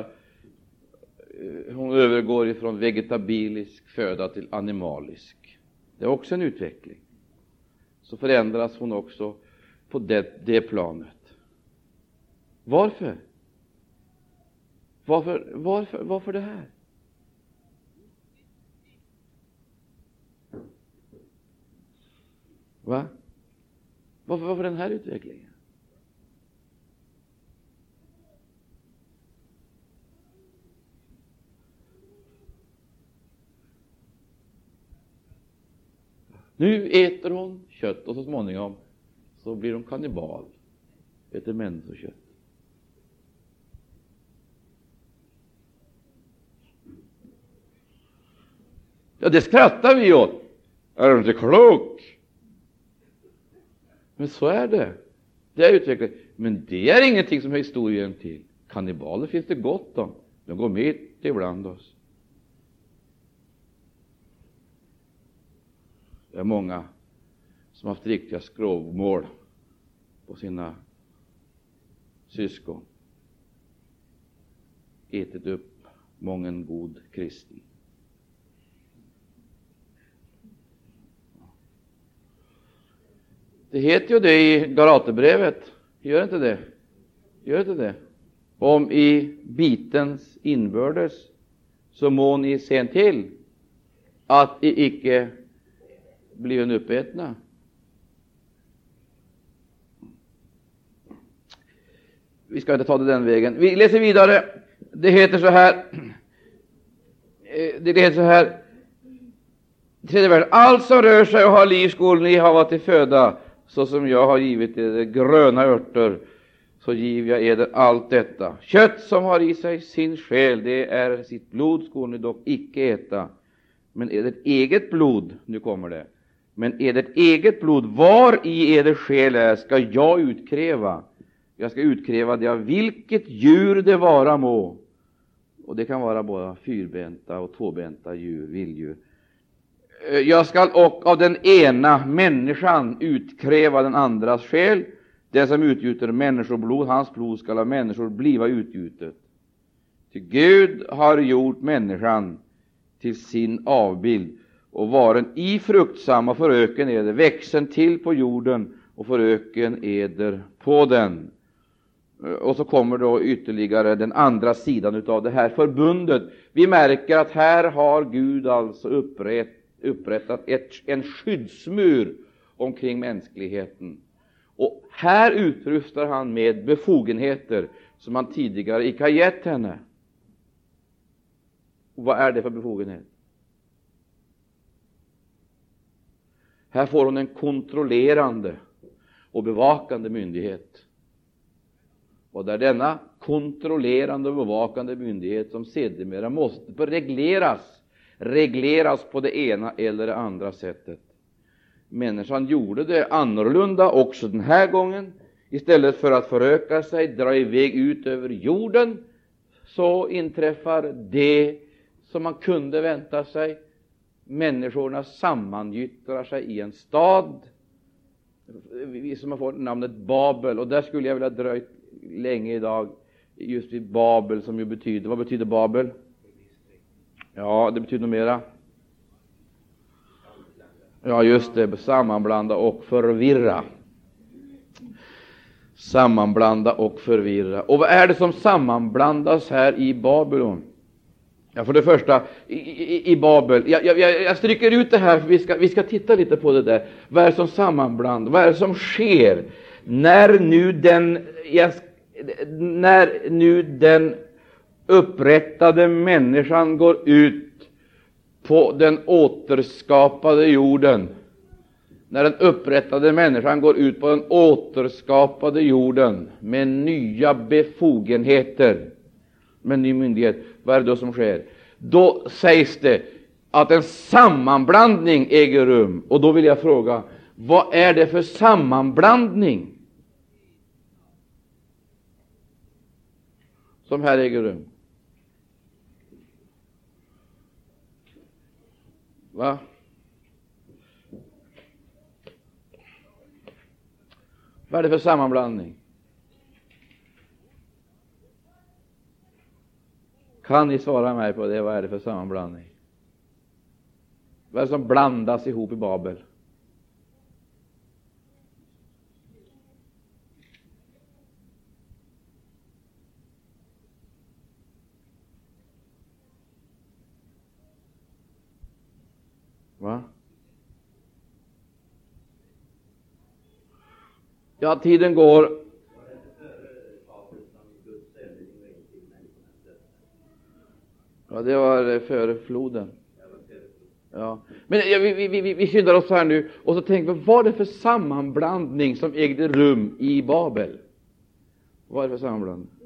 eh, hon övergår ifrån vegetabilisk föda till animalisk. Det är också en utveckling. Så förändras hon också på det, det planet. Varför? Varför, varför? varför det här? Va? Varför, varför den här utvecklingen? Nu äter hon kött och så småningom så blir hon kannibal, äter människokött. Ja, det skrattar vi åt. Är du inte klok? Men så är det. Det är utvecklat. Men det är ingenting som historien till. Kannibaler finns det gott om. De går mitt ibland oss. Det är många som haft riktiga skrovmål på sina syskon. Ätit upp mången god kristen. Det heter ju det i Galaterbrevet, gör inte det? Gör inte det? Om i bitens inbördes så må ni se till att I icke blir uppätna. Vi ska inte ta det den vägen. Vi läser vidare. Det heter så här. Eh, det heter så här. Tredje Världen. Allt som rör sig och har liv skall ni hava till föda så som jag har givit er gröna örter, så giver jag eder allt detta. Kött som har i sig sin själ, det är sitt blod, skall ni dock icke äta. Men ert eget blod, nu kommer det, men ert eget blod, var i eder själ är, ska jag utkräva. Jag ska utkräva det av vilket djur det vara må. Och det kan vara både fyrbenta och tvåbenta djur, vilddjur. Eh, jag skall och av den ena människan utkräva den andras själ. Den som utgjuter människoblod, hans blod skall av människor bliva utgjutet. Ty Gud har gjort människan till sin avbild och varen i fruktsam och föröken eder, växen till på jorden och föröken eder på den. Eh, och så kommer då ytterligare den andra sidan av det här förbundet. Vi märker att här har Gud alltså upprätt, upprättat ett, en skyddsmur omkring mänskligheten. Och här utrustar han med befogenheter som han tidigare icke har gett henne. Och vad är det för befogenhet? Här får hon en kontrollerande och bevakande myndighet. Och det är denna kontrollerande och bevakande myndighet som sedermera måste regleras, regleras på det ena eller det andra sättet. Människan gjorde det annorlunda också den här gången. Istället för att föröka sig, dra iväg ut över jorden, så inträffar det som man kunde vänta sig. Människorna sammangyttrar sig i en stad som har fått namnet Babel. Och där skulle jag vilja dröja länge idag, just vid Babel, som ju betyder, vad betyder Babel? Ja, det betyder mera. Ja, just det, sammanblanda och förvirra. Sammanblanda och förvirra. Och vad är det som sammanblandas här i Babylon? Ja, för det första, i, i, i Babel, jag, jag, jag, stryker ut det här, för vi ska, vi ska titta lite på det där. Vad är det som sammanblandas? Vad är det som sker när nu den, jag, när nu den upprättade människan går ut på den återskapade jorden, när den upprättade människan går ut på den återskapade jorden med nya befogenheter, med ny myndighet, vad är det då som sker? Då sägs det att en sammanblandning äger rum. Och då vill jag fråga, vad är det för sammanblandning som här äger rum? Va? Vad är det för sammanblandning? Kan ni svara mig på det? Vad är det för sammanblandning? Vad är det som blandas ihop i Babel? Va? Ja, tiden går. Ja, det var eh, före floden. Ja. Men ja, vi, vi, vi, vi skyndar oss här nu och så tänker vi, vad var det för sammanblandning som ägde rum i Babel? Vad var det för sammanblandning?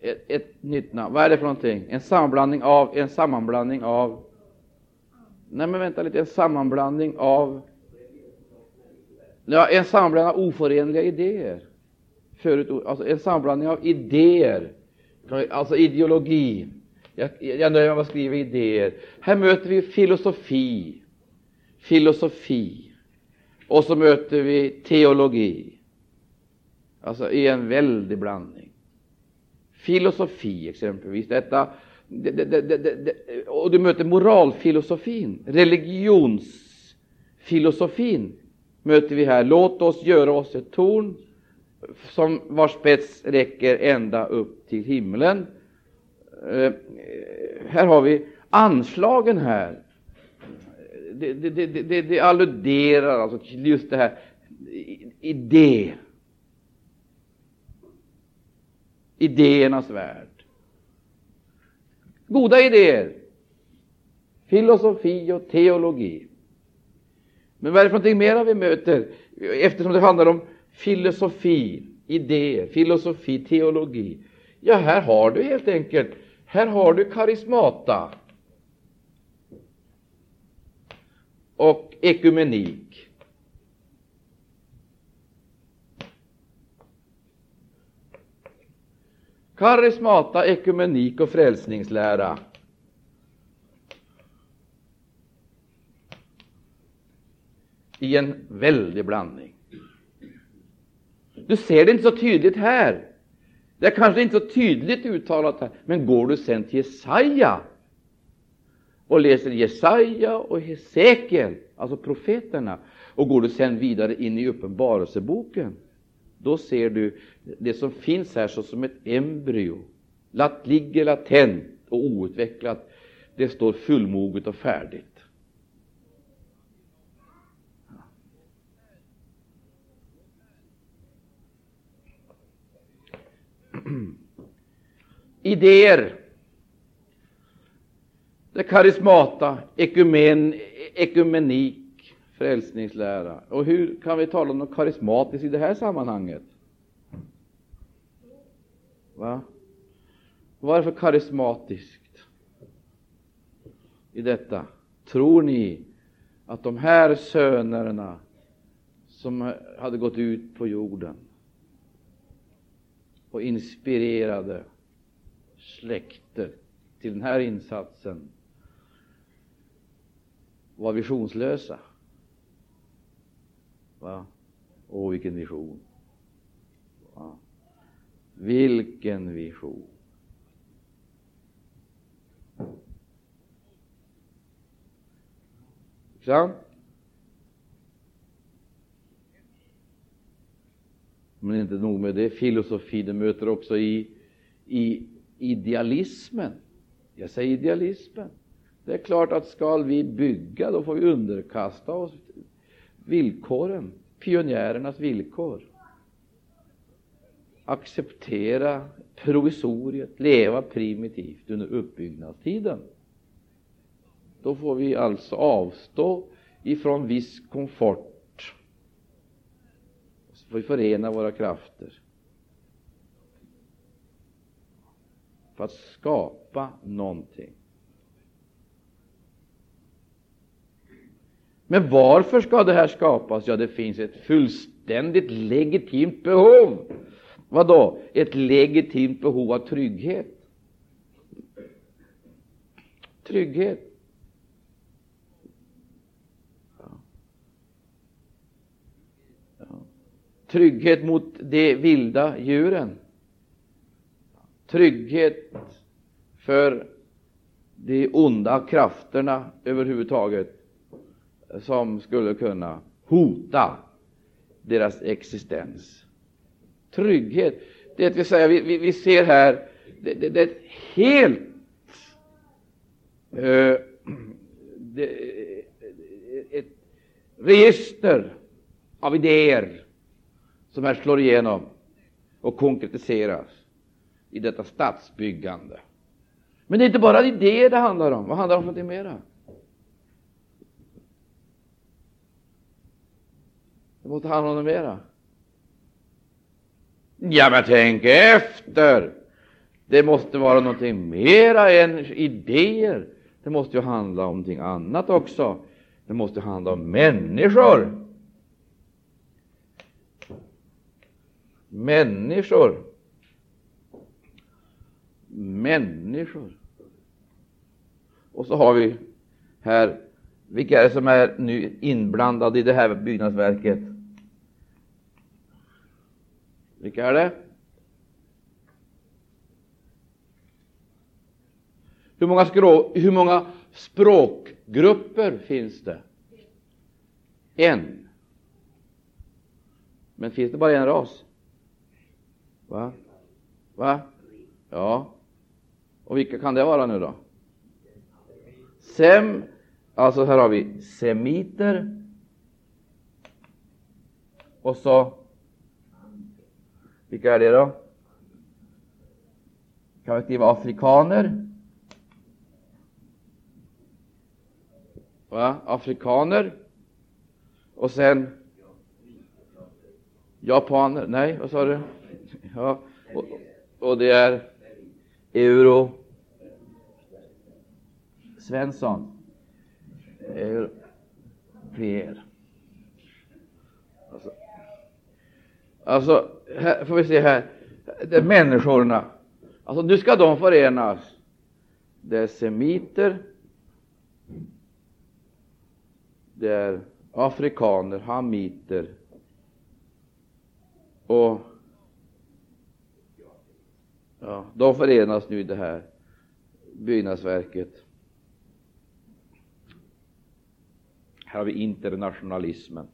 Ett, ett nytt namn. Vad är det för någonting? En sammanblandning av, en sammanblandning av Nej, men vänta lite, en sammanblandning av Ja, en sammanblandning av oförenliga idéer. Förut, alltså en sammanblandning av idéer, alltså ideologi. Jag, jag nöjer mig med att skriva idéer. Här möter vi filosofi, filosofi, och så möter vi teologi. Alltså i en väldig blandning filosofi exempelvis. Detta, det, det, det, och du möter moralfilosofin, religionsfilosofin möter vi här. Låt oss göra oss ett torn som vars spets räcker ända upp till himlen. Eh, här har vi anslagen här. Det, det, det, det, det alluderar alltså till just det här idé idéernas värld. Goda idéer, filosofi och teologi. Men vad är det för någonting mera vi möter? Eftersom det handlar om filosofi, idéer, filosofi, teologi. Ja, här har du helt enkelt, här har du karismata och ekumenik. Karismata, ekumenik och frälsningslära. I en väldig blandning. Du ser det inte så tydligt här Det är kanske inte så tydligt uttalat här, men går du sen till Jesaja och läser Jesaja och Hesekiel, alltså profeterna, och går du sen vidare in i Uppenbarelseboken, då ser du det som finns här såsom ett embryo, lat, ligger latent och outvecklat. Det står fullmoget och färdigt. Idéer, det karismata, ekumen, ekumenik, frälsningslära. Och hur kan vi tala om något karismatiskt i det här sammanhanget? Va? Vad är det för karismatiskt i detta? Tror ni att de här sönerna som hade gått ut på jorden och inspirerade släkter till den här insatsen var visionslösa. Va? Åh, vilken vision! Va? Vilken vision! Sant? Men inte nog med det, filosofi, det möter också i, i idealismen. Jag säger idealismen. Det är klart att skall vi bygga, då får vi underkasta oss villkoren, pionjärernas villkor. Acceptera provisoriet, leva primitivt under uppbyggnadstiden. Då får vi alltså avstå ifrån viss komfort får vi förena våra krafter för att skapa någonting. Men varför ska det här skapas? Ja, det finns ett fullständigt legitimt behov. Vad då? Ett legitimt behov av trygghet. Trygghet. Trygghet mot de vilda djuren. Trygghet för de onda krafterna överhuvudtaget som skulle kunna hota deras existens. Trygghet, det vill säga, vi, vi, vi ser här, det, det, det är ett helt uh, det, ett register av idéer som här slår igenom och konkretiseras i detta stadsbyggande. Men det är inte bara idéer det handlar om. Vad handlar det om för någonting mera? Det måste handla om något mera. Ja, men tänk efter! Det måste vara någonting mera än idéer. Det måste ju handla om någonting annat också. Det måste handla om människor. Människor. Människor. Och så har vi här, vilka är det som är nu inblandade i det här byggnadsverket? Vilka är det? Hur många, skrå, hur många språkgrupper finns det? En. Men finns det bara en ras? Va? Va? Ja. Och vilka kan det vara nu då? Sem, alltså här har vi semiter. Och så, vilka är det då? Kan vi skriva afrikaner? Va? Afrikaner. Och sen japaner. Nej, vad sa du? Ja, och, och det är Euro Svensson. Euro Fler. Alltså, alltså, här får vi se här. Det är människorna. Alltså, nu ska de förenas. Det är semiter. Det är afrikaner, hamiter och Ja, de förenas nu i det här byggnadsverket. Här har vi internationalismen.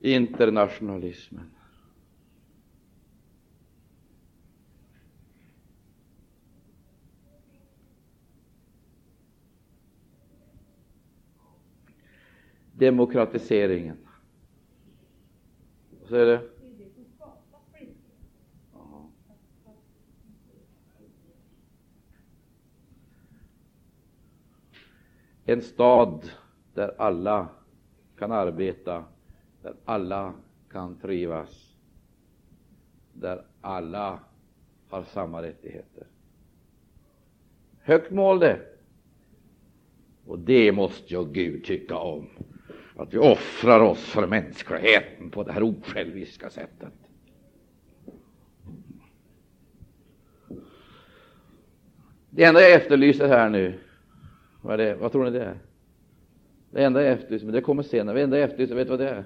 Internationalismen. Demokratiseringen. Vad säger du? En stad där alla kan arbeta, där alla kan trivas, där alla har samma rättigheter. Högt mål det. Och det måste ju Gud tycka om. Att vi offrar oss för mänskligheten på det här osjälviska sättet. Det enda jag efterlyser här nu vad, är det? vad tror ni det är? Det enda jag efterlyser, men det kommer senare. Det enda jag efterlyser, vet du vad det är?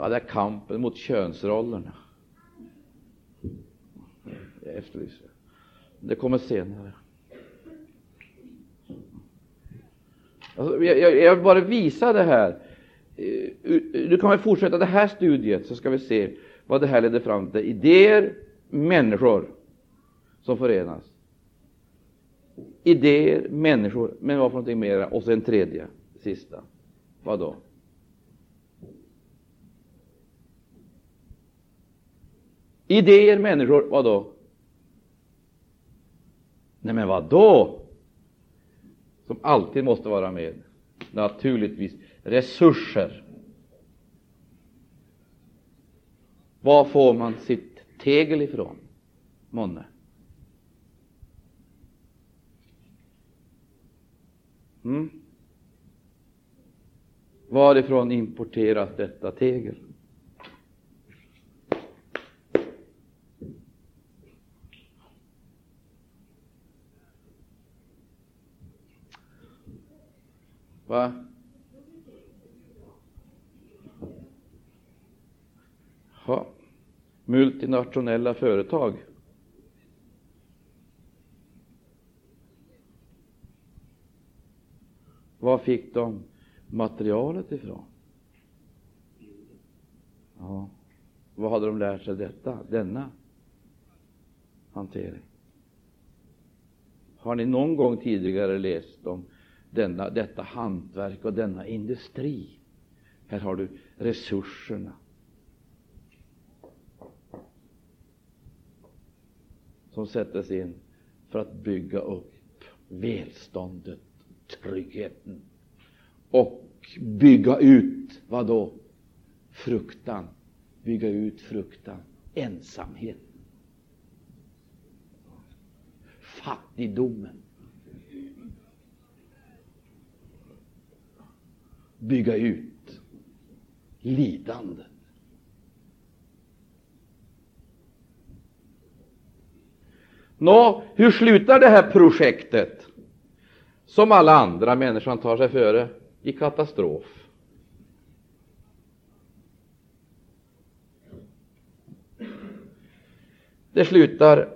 Ja, det är kampen mot könsrollerna. Jag efterlyser. Det kommer senare. Alltså, jag, jag, jag vill bara visa det här. Eh, nu kan vi fortsätta det här studiet, så ska vi se vad det här leder fram till. Idéer, människor som förenas. Idéer, människor, men vad för någonting mera? Och sen tredje, sista. Vad då? Idéer, människor, vad då? Nej, men vad då? Som alltid måste vara med. Naturligtvis resurser. Var får man sitt tegel ifrån, månne? Mm. Varifrån importeras detta tegel? Va? Ha. Multinationella företag. Var fick de materialet ifrån? Ja. Vad hade de lärt sig detta, denna hantering? Har ni någon gång tidigare läst om denna, detta hantverk och denna industri? Här har du resurserna. som sätts in för att bygga upp välståndet tryggheten och bygga ut, vad då? Fruktan. Bygga ut fruktan, ensamheten, fattigdomen. Bygga ut lidandet. Nå, hur slutar det här projektet? som alla andra människan tar sig före i katastrof. Det slutar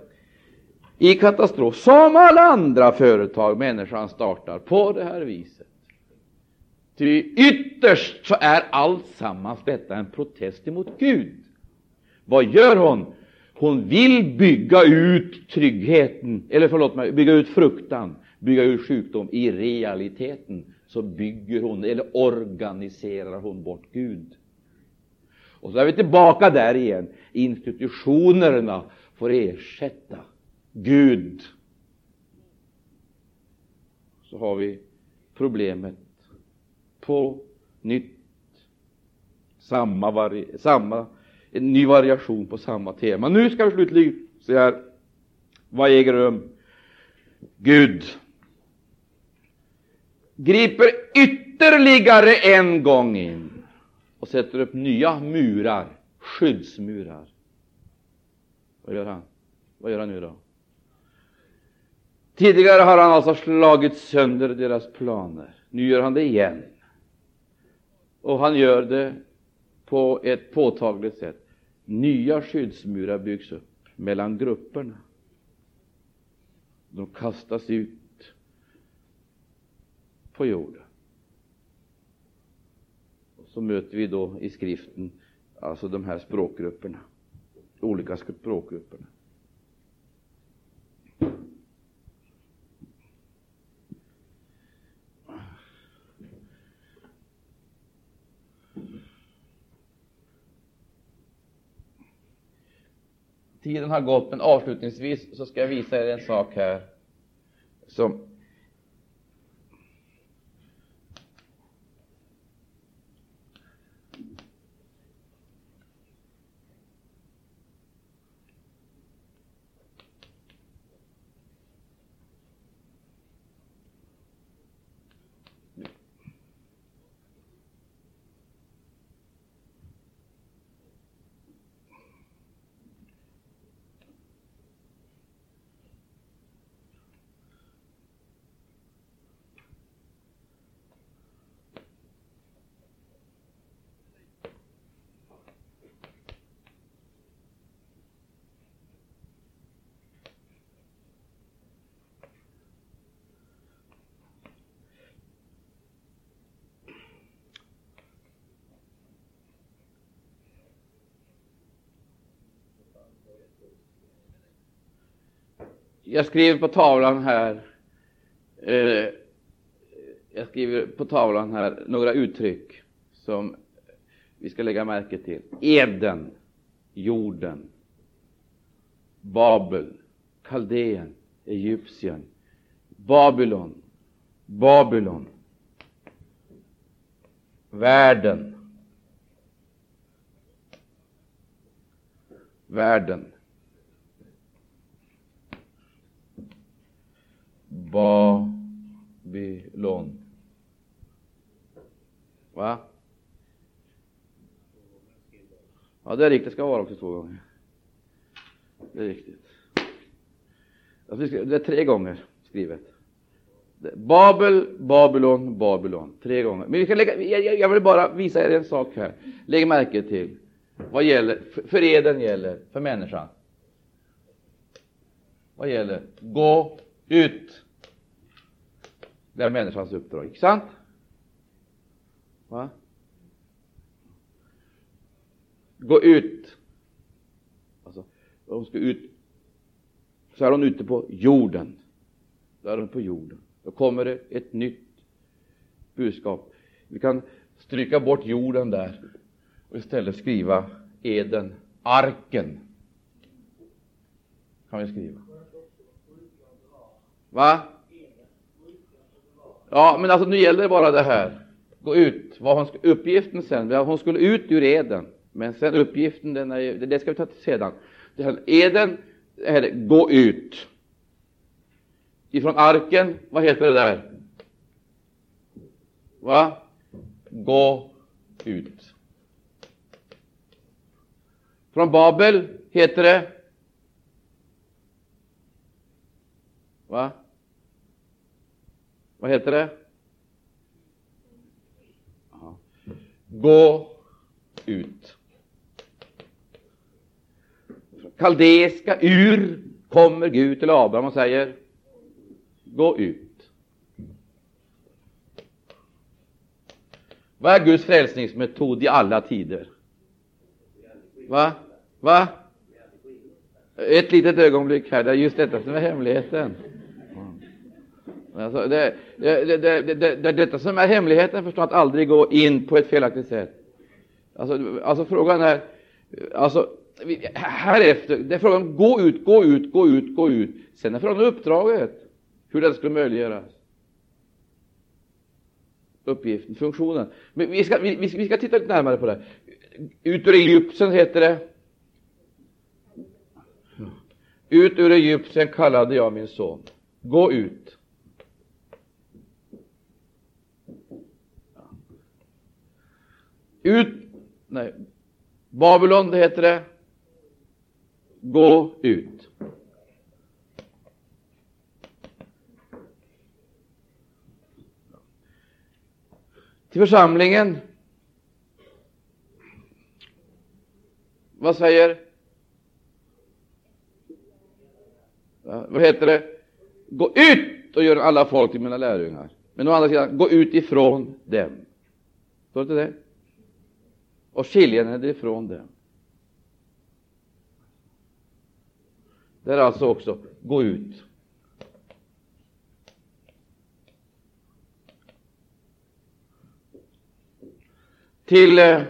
i katastrof, som alla andra företag människan startar på det här viset. Ty ytterst så är alltsammans detta en protest emot Gud. Vad gör hon? Hon vill bygga ut tryggheten, eller förlåt mig, bygga ut fruktan bygga ut sjukdom. I realiteten så bygger hon, eller organiserar hon bort Gud. Och så är vi tillbaka där igen. Institutionerna får ersätta Gud. Så har vi problemet på nytt. Samma, vari samma en ny variation på samma tema. Nu ska vi slutligen se här. Vad äger rum? Gud griper ytterligare en gång in och sätter upp nya murar, skyddsmurar. Vad gör han? Vad gör han nu då? Tidigare har han alltså slagit sönder deras planer. Nu gör han det igen. Och han gör det på ett påtagligt sätt. Nya skyddsmurar byggs upp mellan grupperna. De kastas ut på jorden. Och så möter vi då i skriften alltså de här språkgrupperna, olika språkgrupperna. Tiden har gått, men avslutningsvis så ska jag visa er en sak här som Jag skriver på tavlan här eh, jag skriver på tavlan här några uttryck som vi ska lägga märke till. Eden, jorden, Babel, Kaldeen, Egyptien, Babylon, Babylon, världen, världen, Babylon. Va? Ja, det är riktigt. Det ska vara också två gånger. Det är riktigt. Det är tre gånger skrivet. Babel, Babylon, Babylon. Tre gånger. Men vi ska lägga, jag vill bara visa er en sak här. Lägg märke till vad gäller, för eden gäller, för människan. Vad gäller? Gå ut. Det är människans uppdrag, inte sant? Va? Gå ut. Alltså, hon ska ut. Så är hon ute på jorden. Då är hon på jorden. Då kommer det ett nytt budskap. Vi kan stryka bort jorden där och istället skriva Eden, arken. Kan vi skriva. Va? Ja, men alltså nu gäller det bara det här. Gå ut. Vad hon, uppgiften sen, hon skulle ut ur eden. Men sen uppgiften, den är, det ska vi ta till sedan. Det här, eden är det, gå ut. Ifrån arken, vad heter det där? Va? Gå ut. Från Babel heter det Va? Vad heter det? Gå ut. Kaldeiska, ur, kommer Gud till Abraham och säger Gå ut. Vad är Guds frälsningsmetod i alla tider? Va? Va? Ett litet ögonblick här, det är just detta som är hemligheten. Alltså, det, det, det, det, det, detta som är hemligheten, förstå att aldrig gå in på ett felaktigt sätt. Alltså, alltså frågan är, alltså, härefter, det är frågan om gå ut, gå ut, gå ut, gå ut. Sen är frågan om uppdraget, hur det skulle möjliggöras. Uppgiften, funktionen. Men vi ska, vi, vi ska titta lite närmare på det. Ut ur Egypten heter det. Ut ur Egypten kallade jag min son. Gå ut. Ut, nej, Babylon, det heter det. Gå ut. Till församlingen. Vad säger? Ja, vad heter det? Gå ut och gör alla folk till mina lärjungar. Men å andra sidan, gå ut ifrån dem. Står det inte det? Och skilja henne ifrån dem. Det är alltså också, gå ut. Till eh,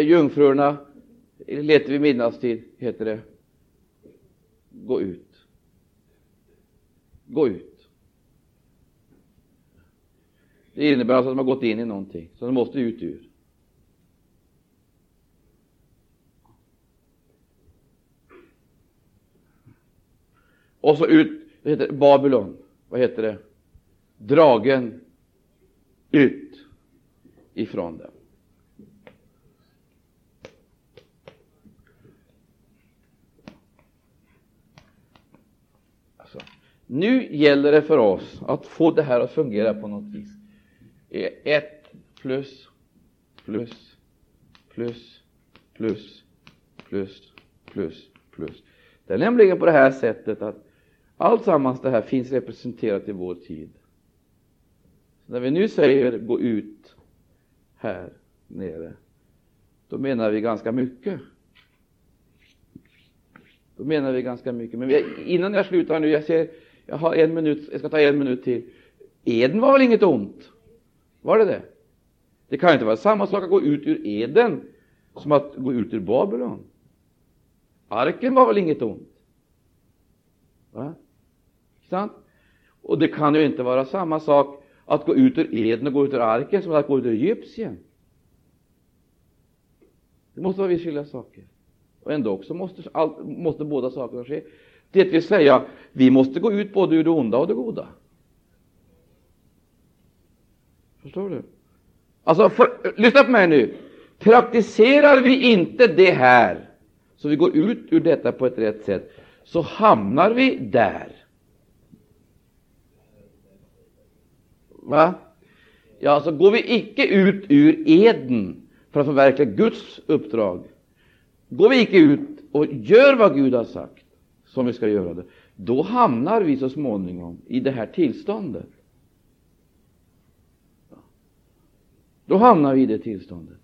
jungfrurna letar vi midnattstid, heter det. Gå ut. Gå ut. Det innebär alltså att de har gått in i någonting, så de måste ut ur. Och så ut, vad heter det, Babylon, vad heter det, dragen ut ifrån dem. Alltså, nu gäller det för oss att få det här att fungera på något vis. Eh, ett plus, plus, plus, plus, plus, plus, plus. Det är nämligen på det här sättet att allt sammans det här finns representerat i vår tid. Så när vi nu säger gå ut här nere, då menar vi ganska mycket. Då menar vi ganska mycket. Men vi, innan jag slutar nu, jag ser, jag har en minut, jag ska ta en minut till. Eden var väl inget ont? Var det det? Det kan inte vara samma sak att gå ut ur Eden som att gå ut ur Babylon. Arken var väl inget ont? Va? Sant? Och det kan ju inte vara samma sak att gå ut ur Eden och gå ut ur arken som att gå ut ur Egypten. Det måste vara vitt skilda saker. Och ändå också måste, all, måste båda sakerna ske. Det vill säga, vi måste gå ut både ur det onda och det goda. Förstår du? Alltså, för, lyssna på mig nu. Praktiserar vi inte det här, så vi går ut ur detta på ett rätt sätt, så hamnar vi där. Va? Ja, alltså går vi icke ut ur eden för att förverkliga Guds uppdrag, går vi icke ut och gör vad Gud har sagt, som vi ska göra det, då hamnar vi så småningom i det här tillståndet. Då hamnar vi i det tillståndet.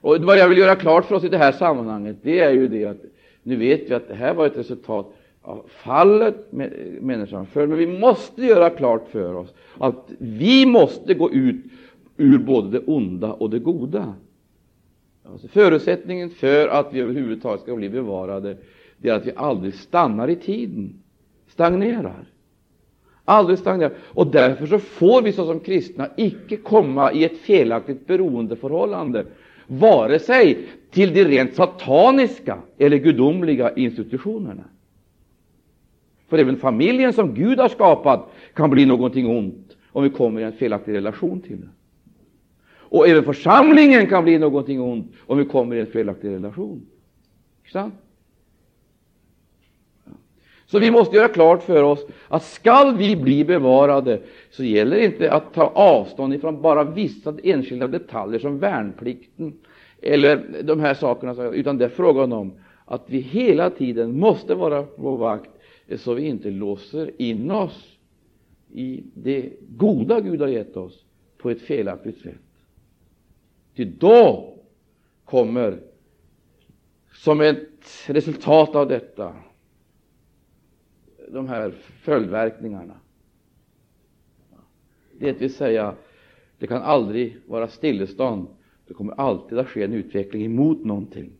Och vad jag vill göra klart för oss i det här sammanhanget, det är ju det att nu vet vi att det här var ett resultat av fallet med människan föll. Men vi måste göra klart för oss att vi måste gå ut ur både det onda och det goda. Alltså förutsättningen för att vi överhuvudtaget ska bli bevarade, det är att vi aldrig stannar i tiden, stagnerar. Aldrig stagnerar. Och därför så får vi såsom kristna icke komma i ett felaktigt beroendeförhållande, vare sig till de rent sataniska eller gudomliga institutionerna. För även familjen som Gud har skapat kan bli någonting ont om vi kommer i en felaktig relation till den. Och även församlingen kan bli någonting ont om vi kommer i en felaktig relation. Sant? Så vi måste göra klart för oss att skall vi bli bevarade så gäller det inte att ta avstånd ifrån bara vissa enskilda detaljer som värnplikten eller de här sakerna, utan det är frågan om att vi hela tiden måste vara på vakt så vi inte låser in oss i det goda Gud har gett oss på ett felaktigt sätt. Ty då kommer som ett resultat av detta de här följdverkningarna. Det vill säga, det kan aldrig vara stillestånd. Det kommer alltid att ske en utveckling emot någonting.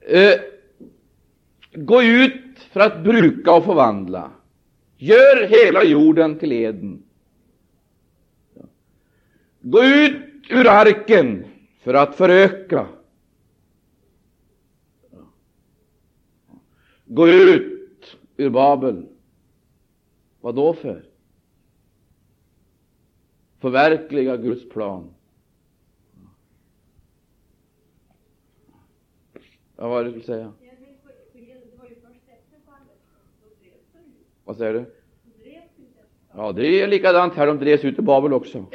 Eh, Gå ut för att bruka och förvandla. Gör hela jorden till Eden. Gå ut ur arken för att föröka. Gå ut ur Babel. Vad då för? Förverkliga Guds plan. Ja, vad var det du skulle säga? Vad säger du? Ja, det är likadant här. De drevs ut ur Babel också.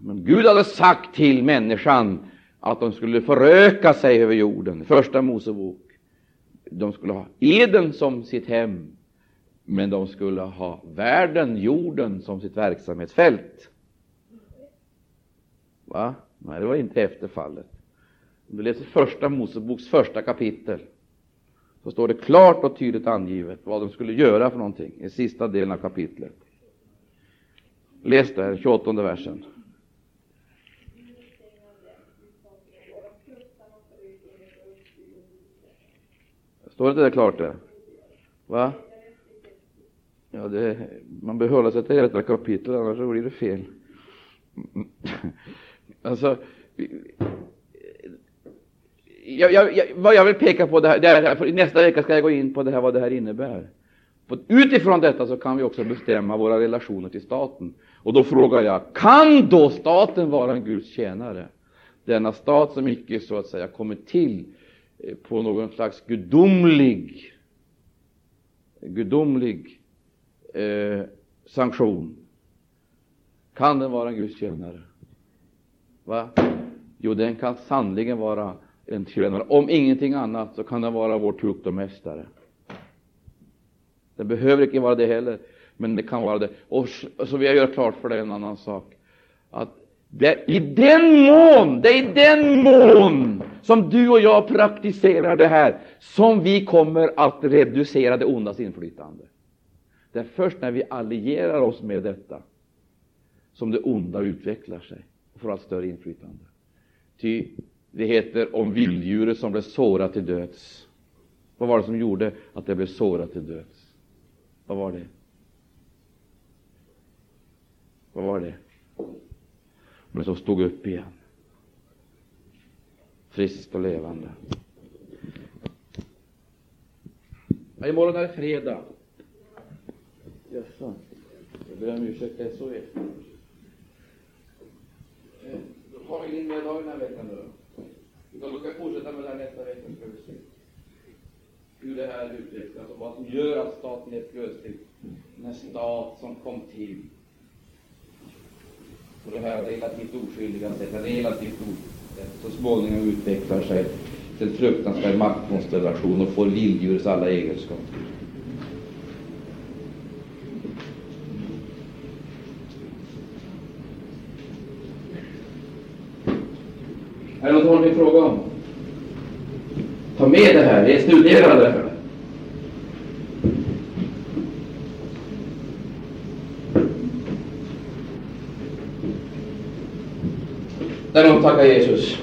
Men Gud hade sagt till människan att de skulle föröka sig över jorden. Första Mosebok. De skulle ha Eden som sitt hem, men de skulle ha världen, jorden, som sitt verksamhetsfält. Va? Nej, det var inte efter fallet. Om du läser Första Moseboks första kapitel så står det klart och tydligt angivet vad de skulle göra för någonting i sista delen av kapitlet. Läs där, 28 versen. Står det inte det klart där? Va? Ja, det, man behöver hålla sig till detta kapitel, annars blir det fel. Mm. Alltså, jag, jag, vad jag vill peka på, det här, det här, nästa vecka ska jag gå in på det här, vad det här innebär. För utifrån detta så kan vi också bestämma våra relationer till staten. Och då frågar jag, kan då staten vara en Guds tjänare? Denna stat som icke så att säga kommit till eh, på någon slags gudomlig, gudomlig eh, sanktion. Kan den vara en Guds tjänare? Va? Jo, den kan sannligen vara en tjänare. Om ingenting annat så kan den vara vår tuktomästare. Den behöver inte vara det heller, men det kan vara det. Och så vill jag göra klart för dig en annan sak. Att det i den mån, det är i den mån som du och jag praktiserar det här som vi kommer att reducera det ondas inflytande. Det är först när vi allierar oss med detta som det onda utvecklar sig och får allt större inflytande. Ty det heter om vilddjuret som blev sårat till döds. Vad var det som gjorde att det blev sårat till döds? Vad var det? Vad var det? Men som stod upp igen. Friskt och levande. Ja, imorgon är det fredag. Jaså? Jag ber om ursäkt, det är så eh, är. Har vi in med dagen den här veckan då. Utan vi ska fortsätta med det här nästa vecka, ska vi se hur det här utvecklas och vad som gör att staten är plötsligt den stat som kom till på det här relativt oskyldiga sättet, relativt oskyldiga så småningom utvecklar sig till en fruktansvärd maktkonstellation och får vilddjurs alla egenskaper. Är det något håll ni fråga om? Ta med det här, det studera det här. Där de tackar Jesus.